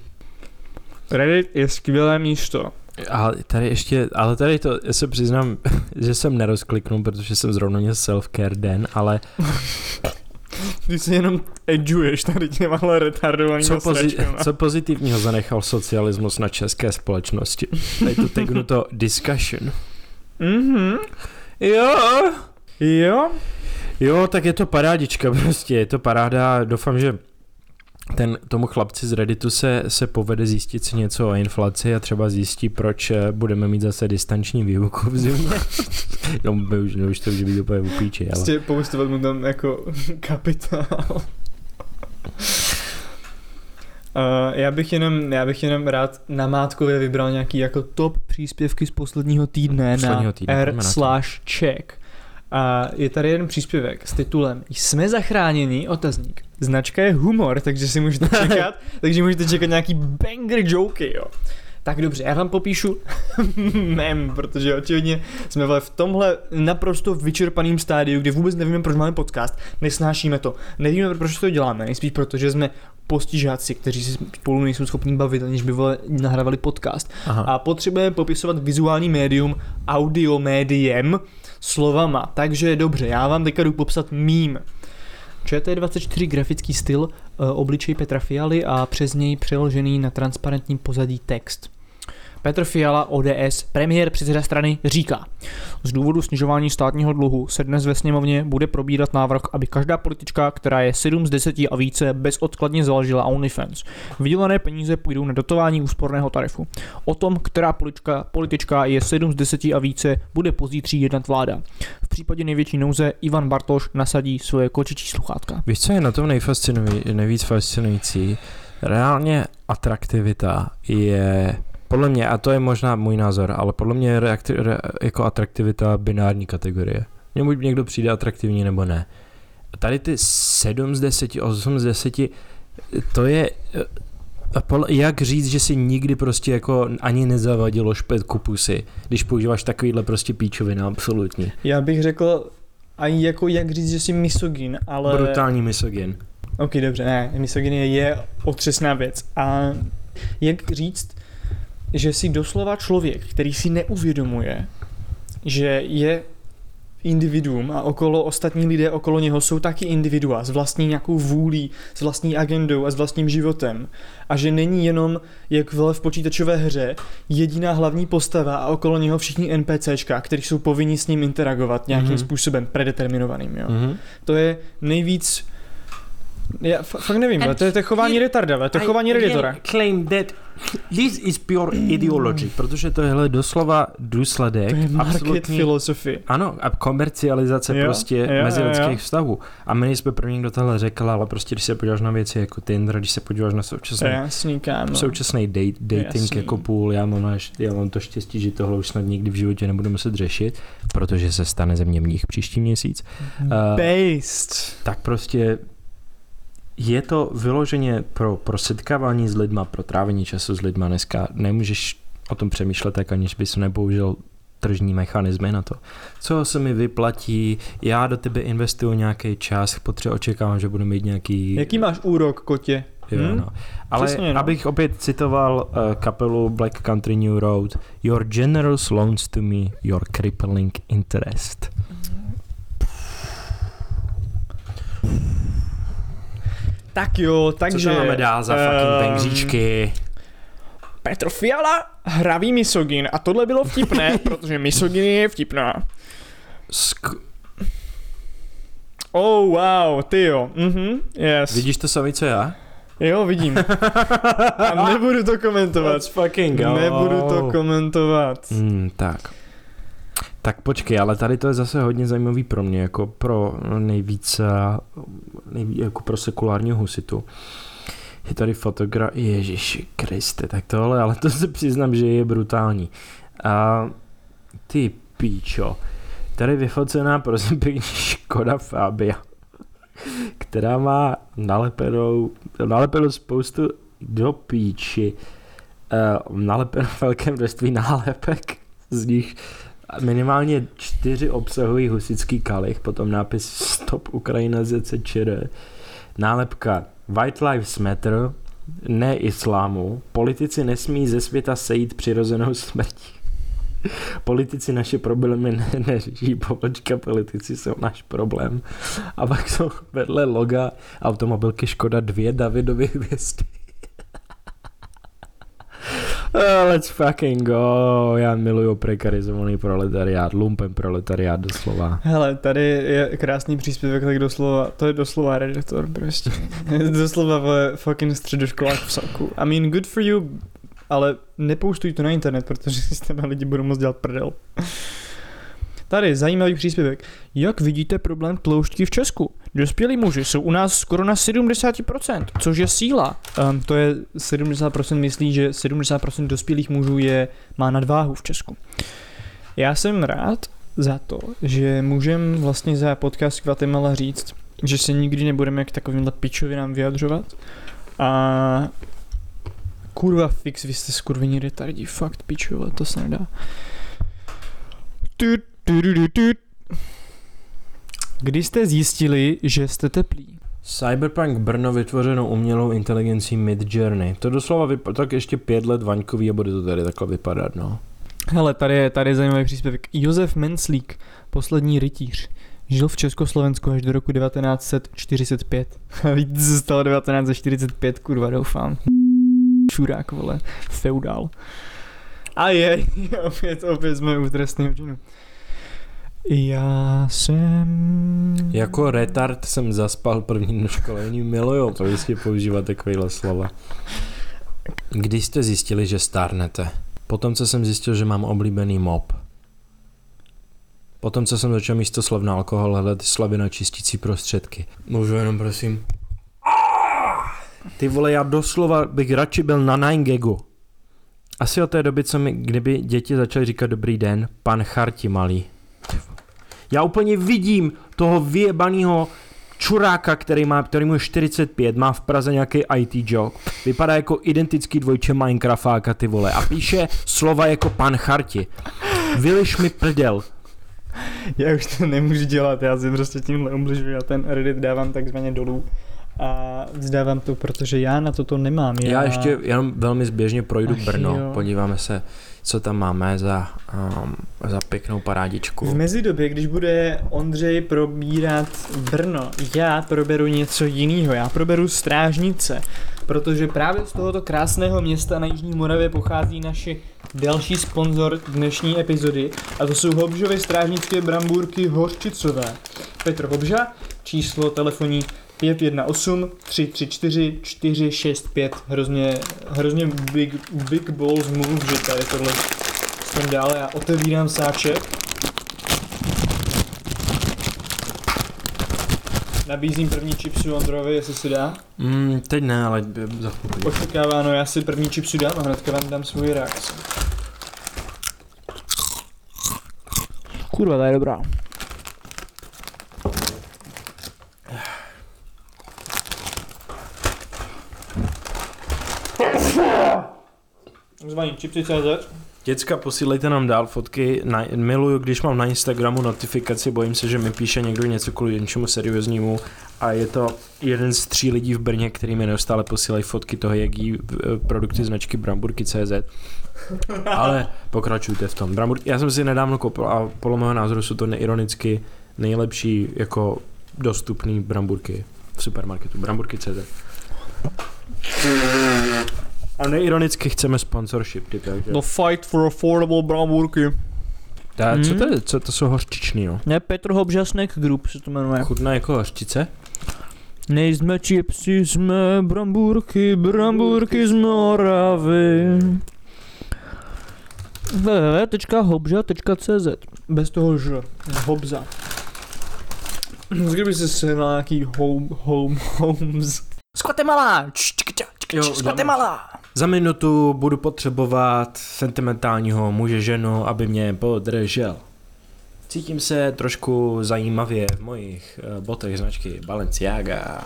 Reddit je skvělé místo.
A tady ještě, ale tady to, já se přiznám, že jsem nerozkliknul, protože jsem zrovna měl self-care den, ale
Ty si jenom edžuješ tady těmahle retardovanými
co, pozi- co pozitivního zanechal socialismus na české společnosti? Tady to tegnuto discussion.
Mhm.
Jo,
Jo?
Jo, tak je to parádička prostě, je to paráda, doufám, že ten, tomu chlapci z Redditu se, se povede zjistit si něco o inflaci a třeba zjistí, proč eh, budeme mít zase distanční výuku v zimě. no, my už, no, už to už být úplně v píči, ale...
Prostě poustovat mu tam jako kapitál. Uh, já bych jenom, já bych jenom rád na Mátkově vybral nějaký jako top příspěvky z posledního týdne
Posledního
na
týdne,
r
na to.
slash check. A je tady jeden příspěvek s titulem Jsme zachráněni, otazník. Značka je humor, takže si můžete čekat, takže můžete čekat nějaký banger joky, jo. Tak dobře, já vám popíšu mem, protože očividně jsme v tomhle naprosto vyčerpaném stádiu, kde vůbec nevíme, proč máme podcast, nesnášíme to, nevíme, proč to děláme, nejspíš proto, že jsme postižáci, kteří si spolu nejsou schopni bavit, aniž by vole nahrávali podcast.
Aha.
A potřebujeme popisovat vizuální médium audio médiem slovama. Takže dobře, já vám teďka jdu popsat mím. ČT24 grafický styl, e, obličej Petra Fialy a přes něj přeložený na transparentním pozadí text. Petr Fiala, ODS, premiér předseda strany, říká, z důvodu snižování státního dluhu se dnes ve sněmovně bude probírat návrh, aby každá politička, která je 7 z 10 a více, bezodkladně založila OnlyFans. Vydělané peníze půjdou na dotování úsporného tarifu. O tom, která politička, politička je 7 z 10 a více, bude pozítří jednat vláda. V případě největší nouze Ivan Bartoš nasadí svoje kočičí sluchátka.
Víš, co je na tom nejfascinuj- nejvíc fascinující? Reálně atraktivita je podle mě, a to je možná můj názor, ale podle mě je reakti- re- jako atraktivita binární kategorie. Mně buď někdo přijde atraktivní nebo ne. Tady ty 7 z 10, 8 z 10, to je... eh, jak říct, že si nikdy prostě jako ani nezavadilo špetku pusy, když používáš takovýhle prostě píčovina, absolutně.
Já bych řekl, ani jako jak říct, že jsi misogyn, ale...
Brutální misogyn.
Ok, dobře, ne, misogynie je otřesná věc. A jak říct, že jsi doslova člověk, který si neuvědomuje, že je individuum a okolo ostatní lidé okolo něho jsou taky individua s vlastní nějakou vůlí, s vlastní agendou a s vlastním životem. A že není jenom, jak v počítačové hře, jediná hlavní postava a okolo něho všichni NPCčka, kteří jsou povinni s ním interagovat nějakým
Mhm.
mm-hmm. způsobem predeterminovaným. Jo.
Mhm.
To je nejvíc Já fakt nevím, ale to je to chování retarda, to je chování redditora.
claim that this is pure ideology, protože to je doslova důsledek
To je market philosophy.
ano, a komercializace
Jo,
prostě
jo,
mezilidských
jo,
vztahů. A my jsme první, kdo tohle řekl, ale prostě když se podíváš na věci jako Tinder, když se podíváš na současný,
jasný, kámo.
současný date, dating
Jasný.
jako půl, já mám, já mám to štěstí, že tohle už snad nikdy v životě nebudu muset řešit, protože se stane ze mě mních příští měsíc.
Mhm.
Eh,
Based.
tak prostě je to vyloženě pro, pro setkávání s lidma, pro trávení času s lidma dneska. Nemůžeš o tom přemýšlet tak, aniž bys nepoužil tržní mechanismy na to. Co se mi vyplatí, já do tebe investuju nějaký čas, potřebuji očekávám, že budu mít nějaký...
Jaký máš úrok, kotě?
Jo,
Hm?
no. Ale
Přesně, no.
abych opět citoval uh, kapelu Black Country New Road, Your generous loans to me, your crippling interest.
Tak jo, takže...
Co máme dál za fucking
ehm,
pengříčky?
Petr Fiala, hravý misogyn. A tohle bylo vtipné, protože misogyny je vtipná.
Sk-
Oh, wow, ty jo. Mhm, yes.
Vidíš to sami, co já?
Jo, vidím. A nebudu to komentovat.
Let's fucking go.
Nebudu to komentovat.
Hmm, tak. Tak počkej, ale tady to je zase hodně zajímavý pro mě, jako pro nejvíc, eh, jako pro sekulárního husitu. Je tady fotograf, Ježiši Kriste, tak tohle, ale to se přiznám, že je brutální. A ty píčo, tady vyfocená, prosím pěkně, Škoda Fabia, která má nalepenou, nalepenou spoustu do píči, uh, nalepeno velké množství nálepek, z nich minimálně čtyři obsahují husický kalich, potom nápis Stop Ukrajina ZCČR, nálepka White Lives Matter, ne islámu, politici nesmí ze světa sejít přirozenou smrtí. Politici naše problémy ne- neřeší, pobočka politici jsou náš problém. A pak jsou vedle loga automobilky Škoda dvě Davidovy hvězdy. Oh, let's fucking go. Já miluju prekarizovaný proletariát, lumpen proletariát doslova.
Hele, tady je krásný příspěvek, tak doslova, to je doslova redaktor prostě. doslova ve fucking středoškolách v saku. I mean, good for you, ale nepouštuj to na internet, protože si s lidi budou moc dělat prdel. Tady zajímavý příspěvek. Jak vidíte problém tloušťky v Česku? Dospělí muži jsou u nás skoro na 70%, což je síla. Um, to je 70% myslí, že 70% dospělých mužů je, má nadváhu v Česku. Já jsem rád za to, že můžem vlastně za podcast Guatemala říct, že se nikdy nebudeme k takovýmhle pičovinám vyjadřovat. A kurva fix, vy jste skurvení retardi, fakt pičové, to se nedá. Tut, tut, tut, tut. Kdy jste zjistili, že jste teplí?
Cyberpunk Brno vytvořeno umělou inteligencí Midjourney. To doslova vypadá tak ještě pět let vaňkový a bude to tady takhle vypadat, no.
Hele, tady je, tady je zajímavý příspěvek. Josef Menslík, poslední rytíř, žil v Československu až do roku 1945. Víte, se stalo 1945, kurva, doufám. Čurák, vole, feudál. A je, opět, opět jsme u trestného činu. Já jsem...
Jako retard jsem zaspal první školení, miluju to jistě používat takovýhle slova. Kdy jste zjistili, že stárnete? Potom, co jsem zjistil, že mám oblíbený mop. Potom, co jsem začal místo slov na alkohol hledat slavy na čistící prostředky. Můžu jenom, prosím. Ty vole, já doslova bych radši byl na 9gagu. Asi od té doby, co mi, kdyby děti začaly říkat dobrý den, pan Charti malý. Já úplně vidím toho vyjebaného čuráka, který, má, který mu je 45, má v Praze nějaký IT job, vypadá jako identický dvojče Minecraftáka ty vole a píše slova jako pan Charti. Vyliš mi prdel.
Já už to nemůžu dělat, já si prostě tímhle ubližuji, já ten Reddit dávám takzvaně dolů. A vzdávám to, protože já na toto nemám. Já,
Já ještě jenom velmi zběžně projdu
Ach
Brno,
jo.
podíváme se, co tam máme za, um, za pěknou parádičku.
V mezidobě, když bude Ondřej probírat Brno, já proberu něco jiného, já proberu Strážnice, protože právě z tohoto krásného města na Jižní Moravě pochází naši další sponzor dnešní epizody a to jsou Hobžovy strážnické brambůrky Hořčicové. Petr Hobža, číslo telefonní 5, 1, 8, 3, 3, 4, 4, 6, 5. Hrozně, hrozně big, big balls move, že tady tohle tím dále. Já otevírám sáček. Nabízím první chipsu Ondrovi, jestli si dá.
Mm, teď ne, ale za chvilku.
Očekáváno, já si první chipsu dám a hnedka vám dám svůj reakci. Kurva, ta je dobrá. Zvaní chipsy.cz
Děcka, posílejte nám dál fotky. Na, miluju, když mám na Instagramu notifikaci, bojím se, že mi píše někdo něco kvůli něčemu serióznímu a je to jeden z tří lidí v Brně, který mi neustále posílají fotky toho, jak jí eh, produkty značky Bramburky.cz. Ale pokračujte v tom. Brambur, já jsem si nedávno koupil a podle mého názoru jsou to neironicky nejlepší jako dostupný bramburky v supermarketu. Bramburky.cz A neironicky chceme sponsorship, ty, takže...
The fight for affordable bramburky.
Ta, co,
Hmm?
to je, co to jsou hořčičný, no?
Ne, Petr Hobžasnek Group se to jmenuje.
Chutná jako hořčice?
Nejsme chipsy, jsme bramburky, bramburky z Moravy. www.hobža.cz Bez toho ž. Hobza. Kdyby se sehnal nějaký home, home, homes. Z Guatemala!
Jo,
Guatemala!
Za minutu budu potřebovat sentimentálního muže ženu, aby mě podržel. Cítím se trošku zajímavě v mojich eh, botech značky Balenciaga.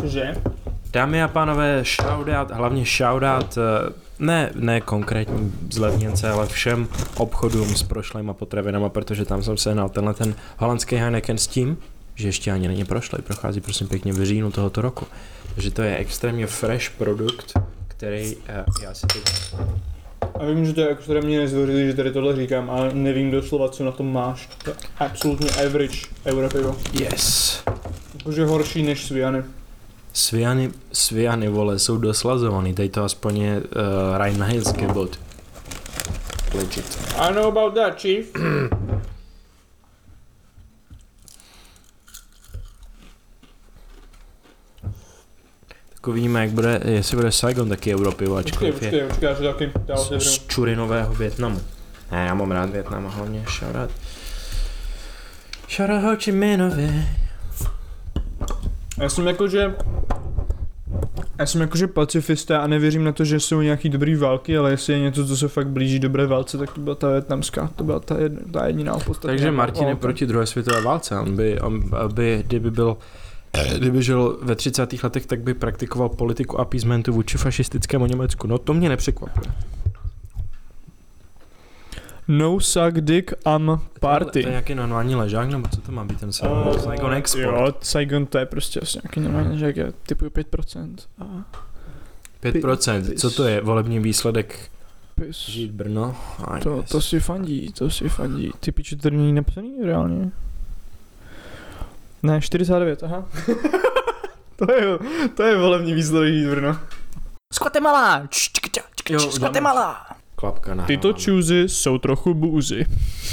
Cože?
Dámy a pánové, shoutout, hlavně shoutout, eh, ne, ne konkrétní zlevněnce, ale všem obchodům s prošlejma potravinama, protože tam jsem sehnal tenhle ten holandský Heineken s tím, že ještě ani není prošlej, prochází prosím pěkně v říjnu tohoto roku. Takže to je extrémně fresh produkt, který eh, já si teď...
A vím, že to je extrémně nezdvořilý, že tady tohle říkám, ale nevím doslova, co na tom máš. To je absolutně average europivo.
Yes!
Jakože horší než Sviany.
Sviany, sviany, vole, jsou doslazovaný, tady to aspoň je uh, Rheinheitsgebot. Legit.
I know about that, chief.
uvidíme, jak bude, jestli bude Saigon taky Evropy,
Počkej,
ačkoliv je
počkej, počkej, já si taky dál
z, čurinového Větnamu. Ne, já mám rád Větnam a hlavně shoutout. Shoutout Ho Chi Minovi.
Já jsem jakože... Já jsem jakože pacifista a nevěřím na to, že jsou nějaký dobrý války, ale jestli je něco, co se fakt blíží dobré válce, tak to byla ta větnamská, to byla ta, jedna, ta jediná opodstatněná
Takže Martin je proti druhé světové válce. On by, on by, kdyby byl Kdyby žil ve 30. letech, tak by praktikoval politiku appeasementu vůči fašistickému Německu. No to mě nepřekvapuje.
No suck dick am party.
To je nějaký normální ležák, nebo co to má být ten Saigon?
Eh,
Saigon Export.
Jo, Saigon to je prostě asi nějaký normální, že jak je typu 5%. A
5%. Co to je? Volební výsledek
pis.
žít Brno? Aj,
To, to si fandí, to si fandí. Ty piče, to není napsaný reálně. Ne, 49, aha. to je, to je volební výsledek Žít Brno. Z Guatemala!
Jo,
Z Guatemala!
Klapka na
Tyto čůzy jsou trochu bůzy.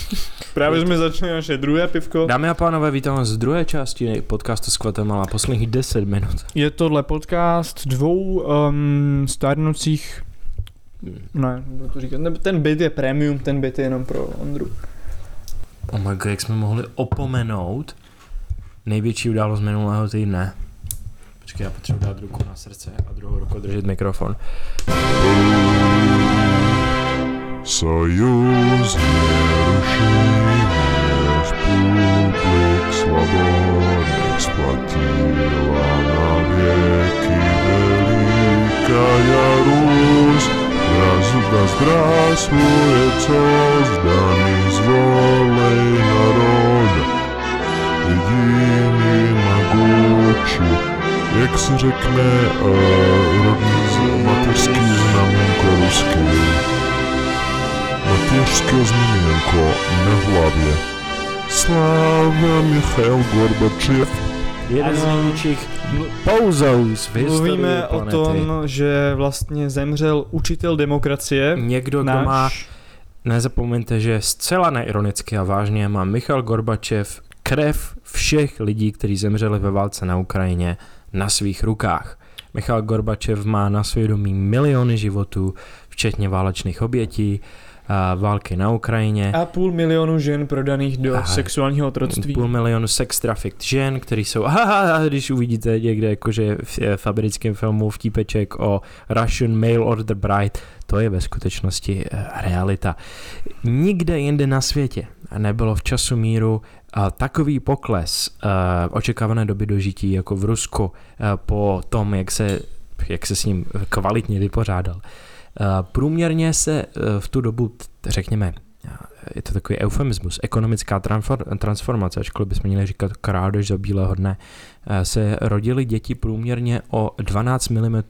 Právě jsme začali naše druhé pivko.
Dámy a pánové, vítám vás z druhé části podcastu s Guatemala, posledních 10 minut.
Je tohle podcast dvou um, stárnoucích Ne, nebudu to říkat. Ten byt je premium, ten byt je jenom pro Ondru.
Oh my god, jak jsme mohli opomenout Největší událost minulého týdne. Počkej, já potřebuji dát ruku na srdce a druhou ruku držet mikrofon.
Sojuz neruší náš publik slabonech na věky co zdaný zvolej národa jediný magoči, Jak se řekne uh, rodný mateřský znamenko ruský? Mateřské znamenko na hlavě. Sláva Michal Gorbačev.
Jeden z největších pauzous z
Mluvíme o tom, že vlastně zemřel učitel demokracie.
Někdo,
náš...
kdo má Nezapomeňte, že zcela neironicky a vážně má Michal Gorbačev krev všech lidí, kteří zemřeli ve válce na Ukrajině, na svých rukách. Michal Gorbačev má na svědomí miliony životů, včetně válečných obětí, a války na Ukrajině.
A půl milionu žen prodaných do
Aha.
sexuálního otroctví.
Půl milionu sex trafficked žen, který jsou, haha, když uvidíte někde jakože v, v americkém filmu vtípeček o Russian Mail Order Bride, to je ve skutečnosti eh, realita. Nikde jinde na světě nebylo v času míru a takový pokles uh, očekávané doby dožití jako v Rusku uh, po tom, jak se, jak se s ním kvalitně vypořádal. Uh, průměrně se v tu dobu, řekněme, je to takový eufemismus, ekonomická transfor- transformace, ačkoliv bychom měli říkat krádež za bílého dne, eh, se rodily děti průměrně o 12 mm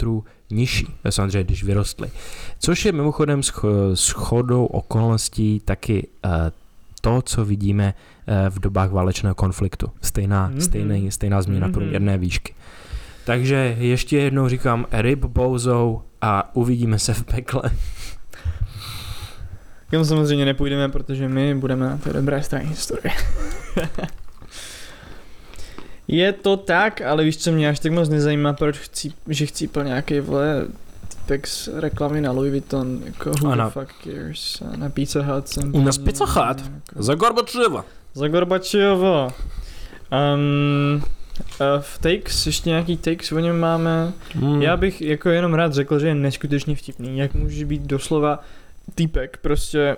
nižší, eh, samozřejmě když vyrostly. Což je mimochodem scho- shodou okolností taky eh, to, co vidíme eh, v dobách válečného konfliktu. Stejná,
Mhm.
mm-hmm. stejný, stejná změna
Mhm.
mm-hmm. průměrné výšky. Takže ještě jednou říkám ryb bouzou a uvidíme se v pekle.
Kam samozřejmě nepůjdeme, protože my budeme na té dobré straně historie. Je to tak, ale víš co mě až tak moc nezajímá, proč chci, že chci plně nějaký vole týpek z reklamy na Louis Vuitton, jako who the
na-
fuck cares, na Pizza Hut jsem
U nás Pizza Hut?
Jako,
Za Gorbačeva.
Za Gorbačova. Um, a v takes, ještě nějaký takes o něm máme.
Mm.
Já bych jako jenom rád řekl, že je neskutečně vtipný, jak může být doslova týpek, prostě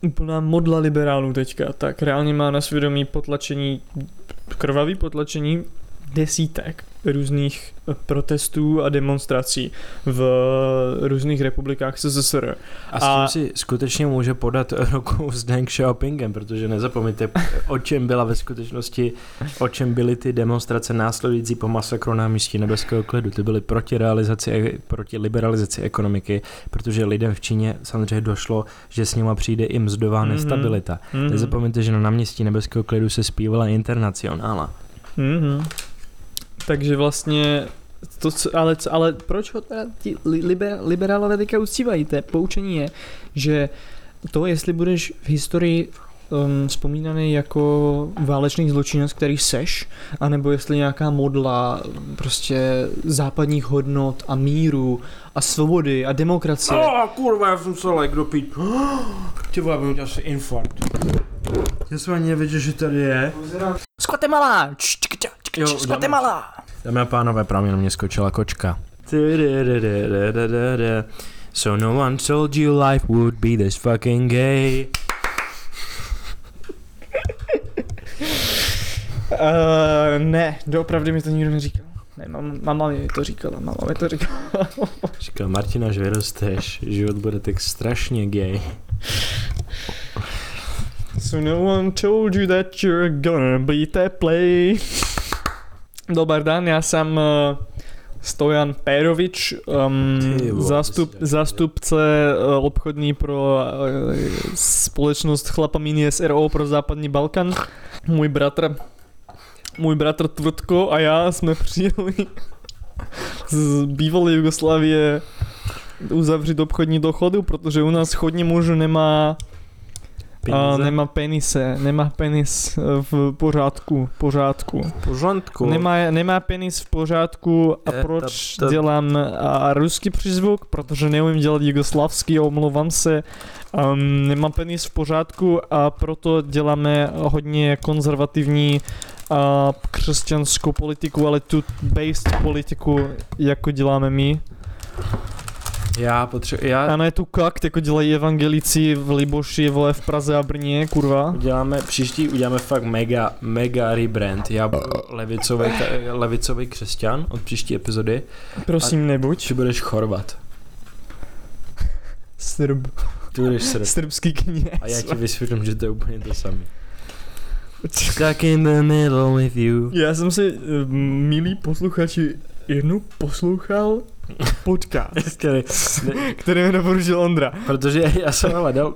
úplná modla liberálů teďka, tak reálně má na svědomí potlačení, krvavý potlačení desítek různých eh, protestů a demonstrací v různých republikách SSSR.
A s tím
A-
si skutečně může podat ruku s Deng Xiaopingem, protože nezapomeňte, o čem byla ve skutečnosti, o čem byly ty demonstrace následující po masakru na místě nebeského klidu. Ty byly proti realizaci, proti liberalizaci ekonomiky, protože lidem v Číně samozřejmě došlo, že s nima přijde i mzdová
Mhm.
nestabilita.
Mhm.
Nezapomeňte, že na náměstí nebeského klidu se zpívala internacionála.
Mhm. Takže vlastně to, co, ale, co, ale proč ho teda ti li- liber, liberálové teďka uctívají? To je poučení je, že to, jestli budeš v historii um, vzpomínaný jako válečný zločinec, který seš, anebo jestli nějaká modla um, prostě západních hodnot a míru a svobody a demokracie.
Oh, kurva, já jsem se like dopít. Ty vole, budu asi infarkt. Já jsem ani nevěděl, že tady je.
Z Guatemala!
Jo,
Z Guatemala!
Dámy a pánové, právě na mě skočila kočka. So no one told you life would be this fucking gay.
Uh, ne, doopravdy mi to nikdo neříkal. Ne, mam, mama mi to říkala, mama mi to říkala.
Říkal Martina, až vyrosteš, život bude tak strašně gay.
So no one told you that you're gonna be that play. Dobar dan, já jsem uh, Stojan Pérovič, um,
jsi-
zástupce uh, obchodní pro uh, společnost Chlapamíny SRO pro západní Balkan. Můj bratr, můj bratr Tvrdko a já jsme přijeli z bývalé Jugoslávie uzavřít obchodní dochodu, protože u nás chodní mužů nemá a nemá penise, nemá penis eh, v pořádku, pořádku.
v pořádku.
Nemá, nemá penis v pořádku a
Je,
proč
to- to-
dělám a, ruský přízvuk, protože neumím dělat jugoslavský, omlouvám se. Um, nemám penis v pořádku a proto děláme hodně konzervativní a křesťanskou politiku, ale tu based politiku, jako děláme my.
Já potřebuji, já...
A ne tu kakt, jako dělají evangelici v Liboši, vole v Praze a Brně, kurva.
Uděláme, příští uděláme fakt mega, mega rebrand. Já budu levicový, levicový křesťan od příští epizody.
Prosím, nebuď.
Ty budeš chorvat.
Srb.
Ty budeš srb.
Srbský kněz.
A já ti vysvětlím, že to je úplně to samé. Stuck in the middle with you.
Já jsem si, eh, milí posluchači, jednou poslouchal podcast,
Který,
který mi doporučil Ondra.
protože já jsem hledal,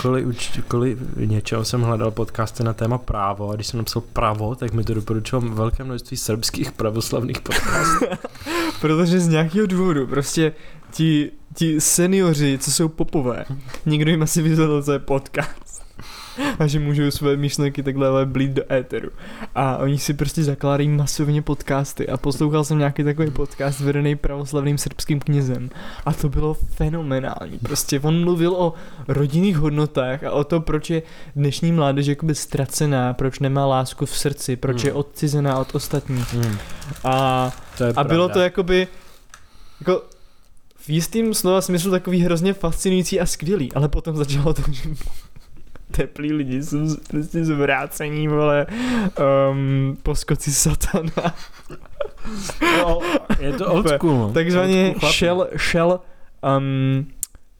kvůli, kvůli něčeho jsem hledal podcasty na téma právo a když jsem napsal právo, tak mi to doporučilo velké množství srbských pravoslavných podcastů.
Protože z nějakého důvodu prostě ti, ti seniori, co jsou popové, nikdo jim asi vysvětlil, co je podcast. A že můžou své myšlenky takhle blít do éteru. A oni si prostě zakládají masivně podcasty a poslouchal jsem nějaký takový podcast vedený pravoslavným srbským knězem a to bylo fenomenální. Prostě on mluvil o rodinných hodnotách a o to, proč je dnešní mládež jakoby ztracená, proč nemá lásku v srdci, proč je
Hmm.
odcizená od ostatních.
Hmm.
A
To je
a bylo to jakoby jako v jistým slova smyslu takový hrozně fascinující a skvělý, ale potom začalo to, že teplí lidi jsou prostě zvrácení, vole, um, poskoci satana.
No, je to old school. no.
Takzvaně šel, šel um,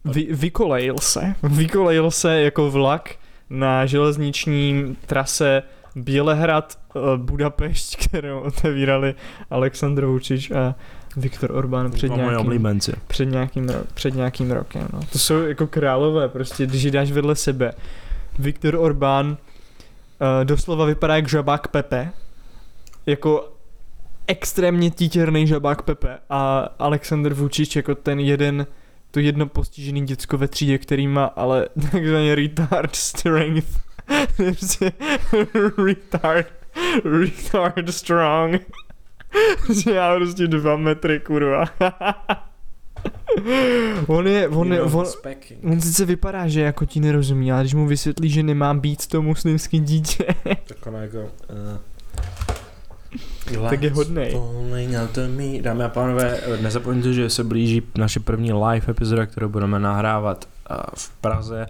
vy, vykolejil se, vykolejil se jako vlak na železniční trase Bělehrad uh, Budapešť, kterou otevírali Aleksandr Vučič a Viktor Orbán před nějakým, před nějakým, ro- před nějakým rokem. No. To jsou jako králové, prostě, když je dáš vedle sebe. Viktor Orbán uh, doslova vypadá jak žabák Pepe. Jako extrémně títěrný žabák Pepe a Alexander Vučič jako ten jeden to jedno postižený děcko ve třídě, který má ale takzvaně retard strength. Retard, retard strong. Já prostě dva metry, kurva. on je, on je, on, on sice vypadá, že jako ti nerozumí, ale když mu vysvětlí, že nemá být to muslimský dítě,
Tak ono jako... Uh,
Tak je hodnej.
Dámy a pánové, nezapomeňte, že se blíží naše první live epizoda, kterou budeme nahrávat uh, v Praze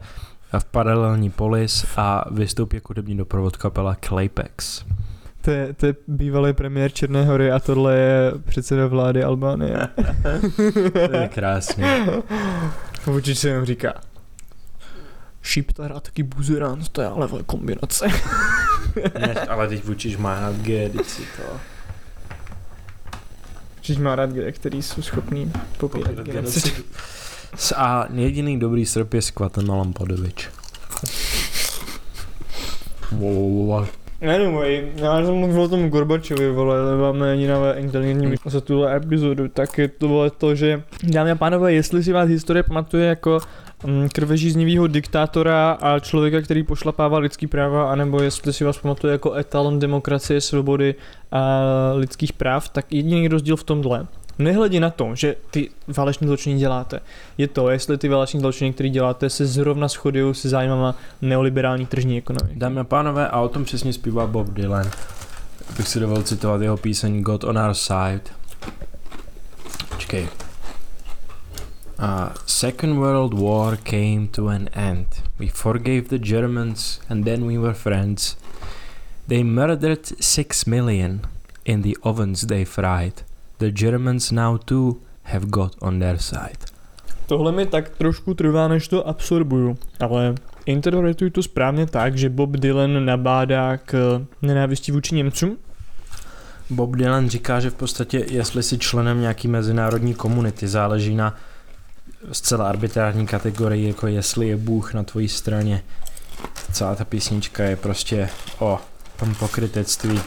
a v paralelní polis a vystoupí jako hudební doprovod kapela Claypex.
To je, to je bývalý premiér Černé hory a tohle je předseda vlády Albánie.
To je krásný.
Vučič se jenom říká, Šiptar a taky buzerant, to je ale kombinace.
Ne, ale teď Vučiš má rád G, teď si to...
Vučič má rád kde, který jsou schopný popírat genocid.
A jediný dobrý Srb je s Kvatemalom Podovič. Wow, wow, wow.
Anyway, já jsem mluvil o tom Gorbačovi, vole, máme jediná inteligentní za tuhle epizodu, tak je to vole to, že dámy a pánové, jestli si vás historie pamatuje jako mm, krvežíznivýho diktátora a člověka, který pošlapává lidský práva, anebo jestli si vás pamatuje jako etalon demokracie, svobody a lidských práv, tak jediný rozdíl v tomhle. Nehledě na to, že ty váleční zločiny děláte, je to, jestli ty váleční zločiny, které děláte, se zrovna shodují se zájmama neoliberální tržní ekonomiky.
Dámy a pánové, a o tom přesně zpívá Bob Dylan. Bych si dovolil citovat jeho píseň God on our side. Počkej. Uh, Second World War came to an end. We forgave the Germans and then we were friends. They murdered six million in the ovens they fried. The Germans now too have got on their side.
Tohle mi tak trošku trvá, než to absorbuju, ale interpretuji to správně tak, že Bob Dylan nabádá k nenávisti vůči Němcům.
Bob Dylan říká, že v podstatě, jestli jsi členem nějaký mezinárodní komunity, záleží na zcela arbitrární kategorii, jako jestli je Bůh na tvojí straně. Celá ta písnička je prostě o tom pokrytectví.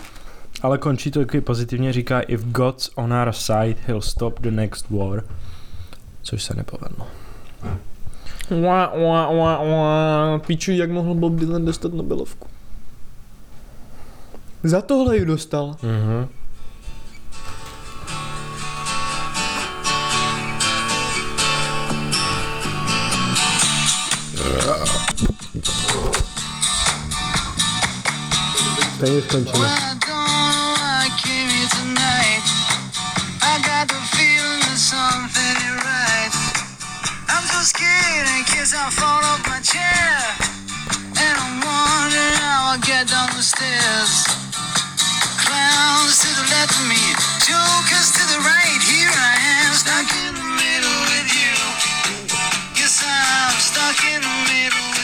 Ale končí to taky pozitivně, říká If God's on our side, he'll stop the next war. Což se nepovedlo.
Ua, ua, ua, ua. Píču, jak mohl Bob Dylan dostat Nobelovku? Za tohle ji dostal.
Mhm. Tady skončíme.
How down the stairs. Clowns to the left of me, jokers to the right. Here I am, stuck in the middle with you. Yes, I'm stuck in the middle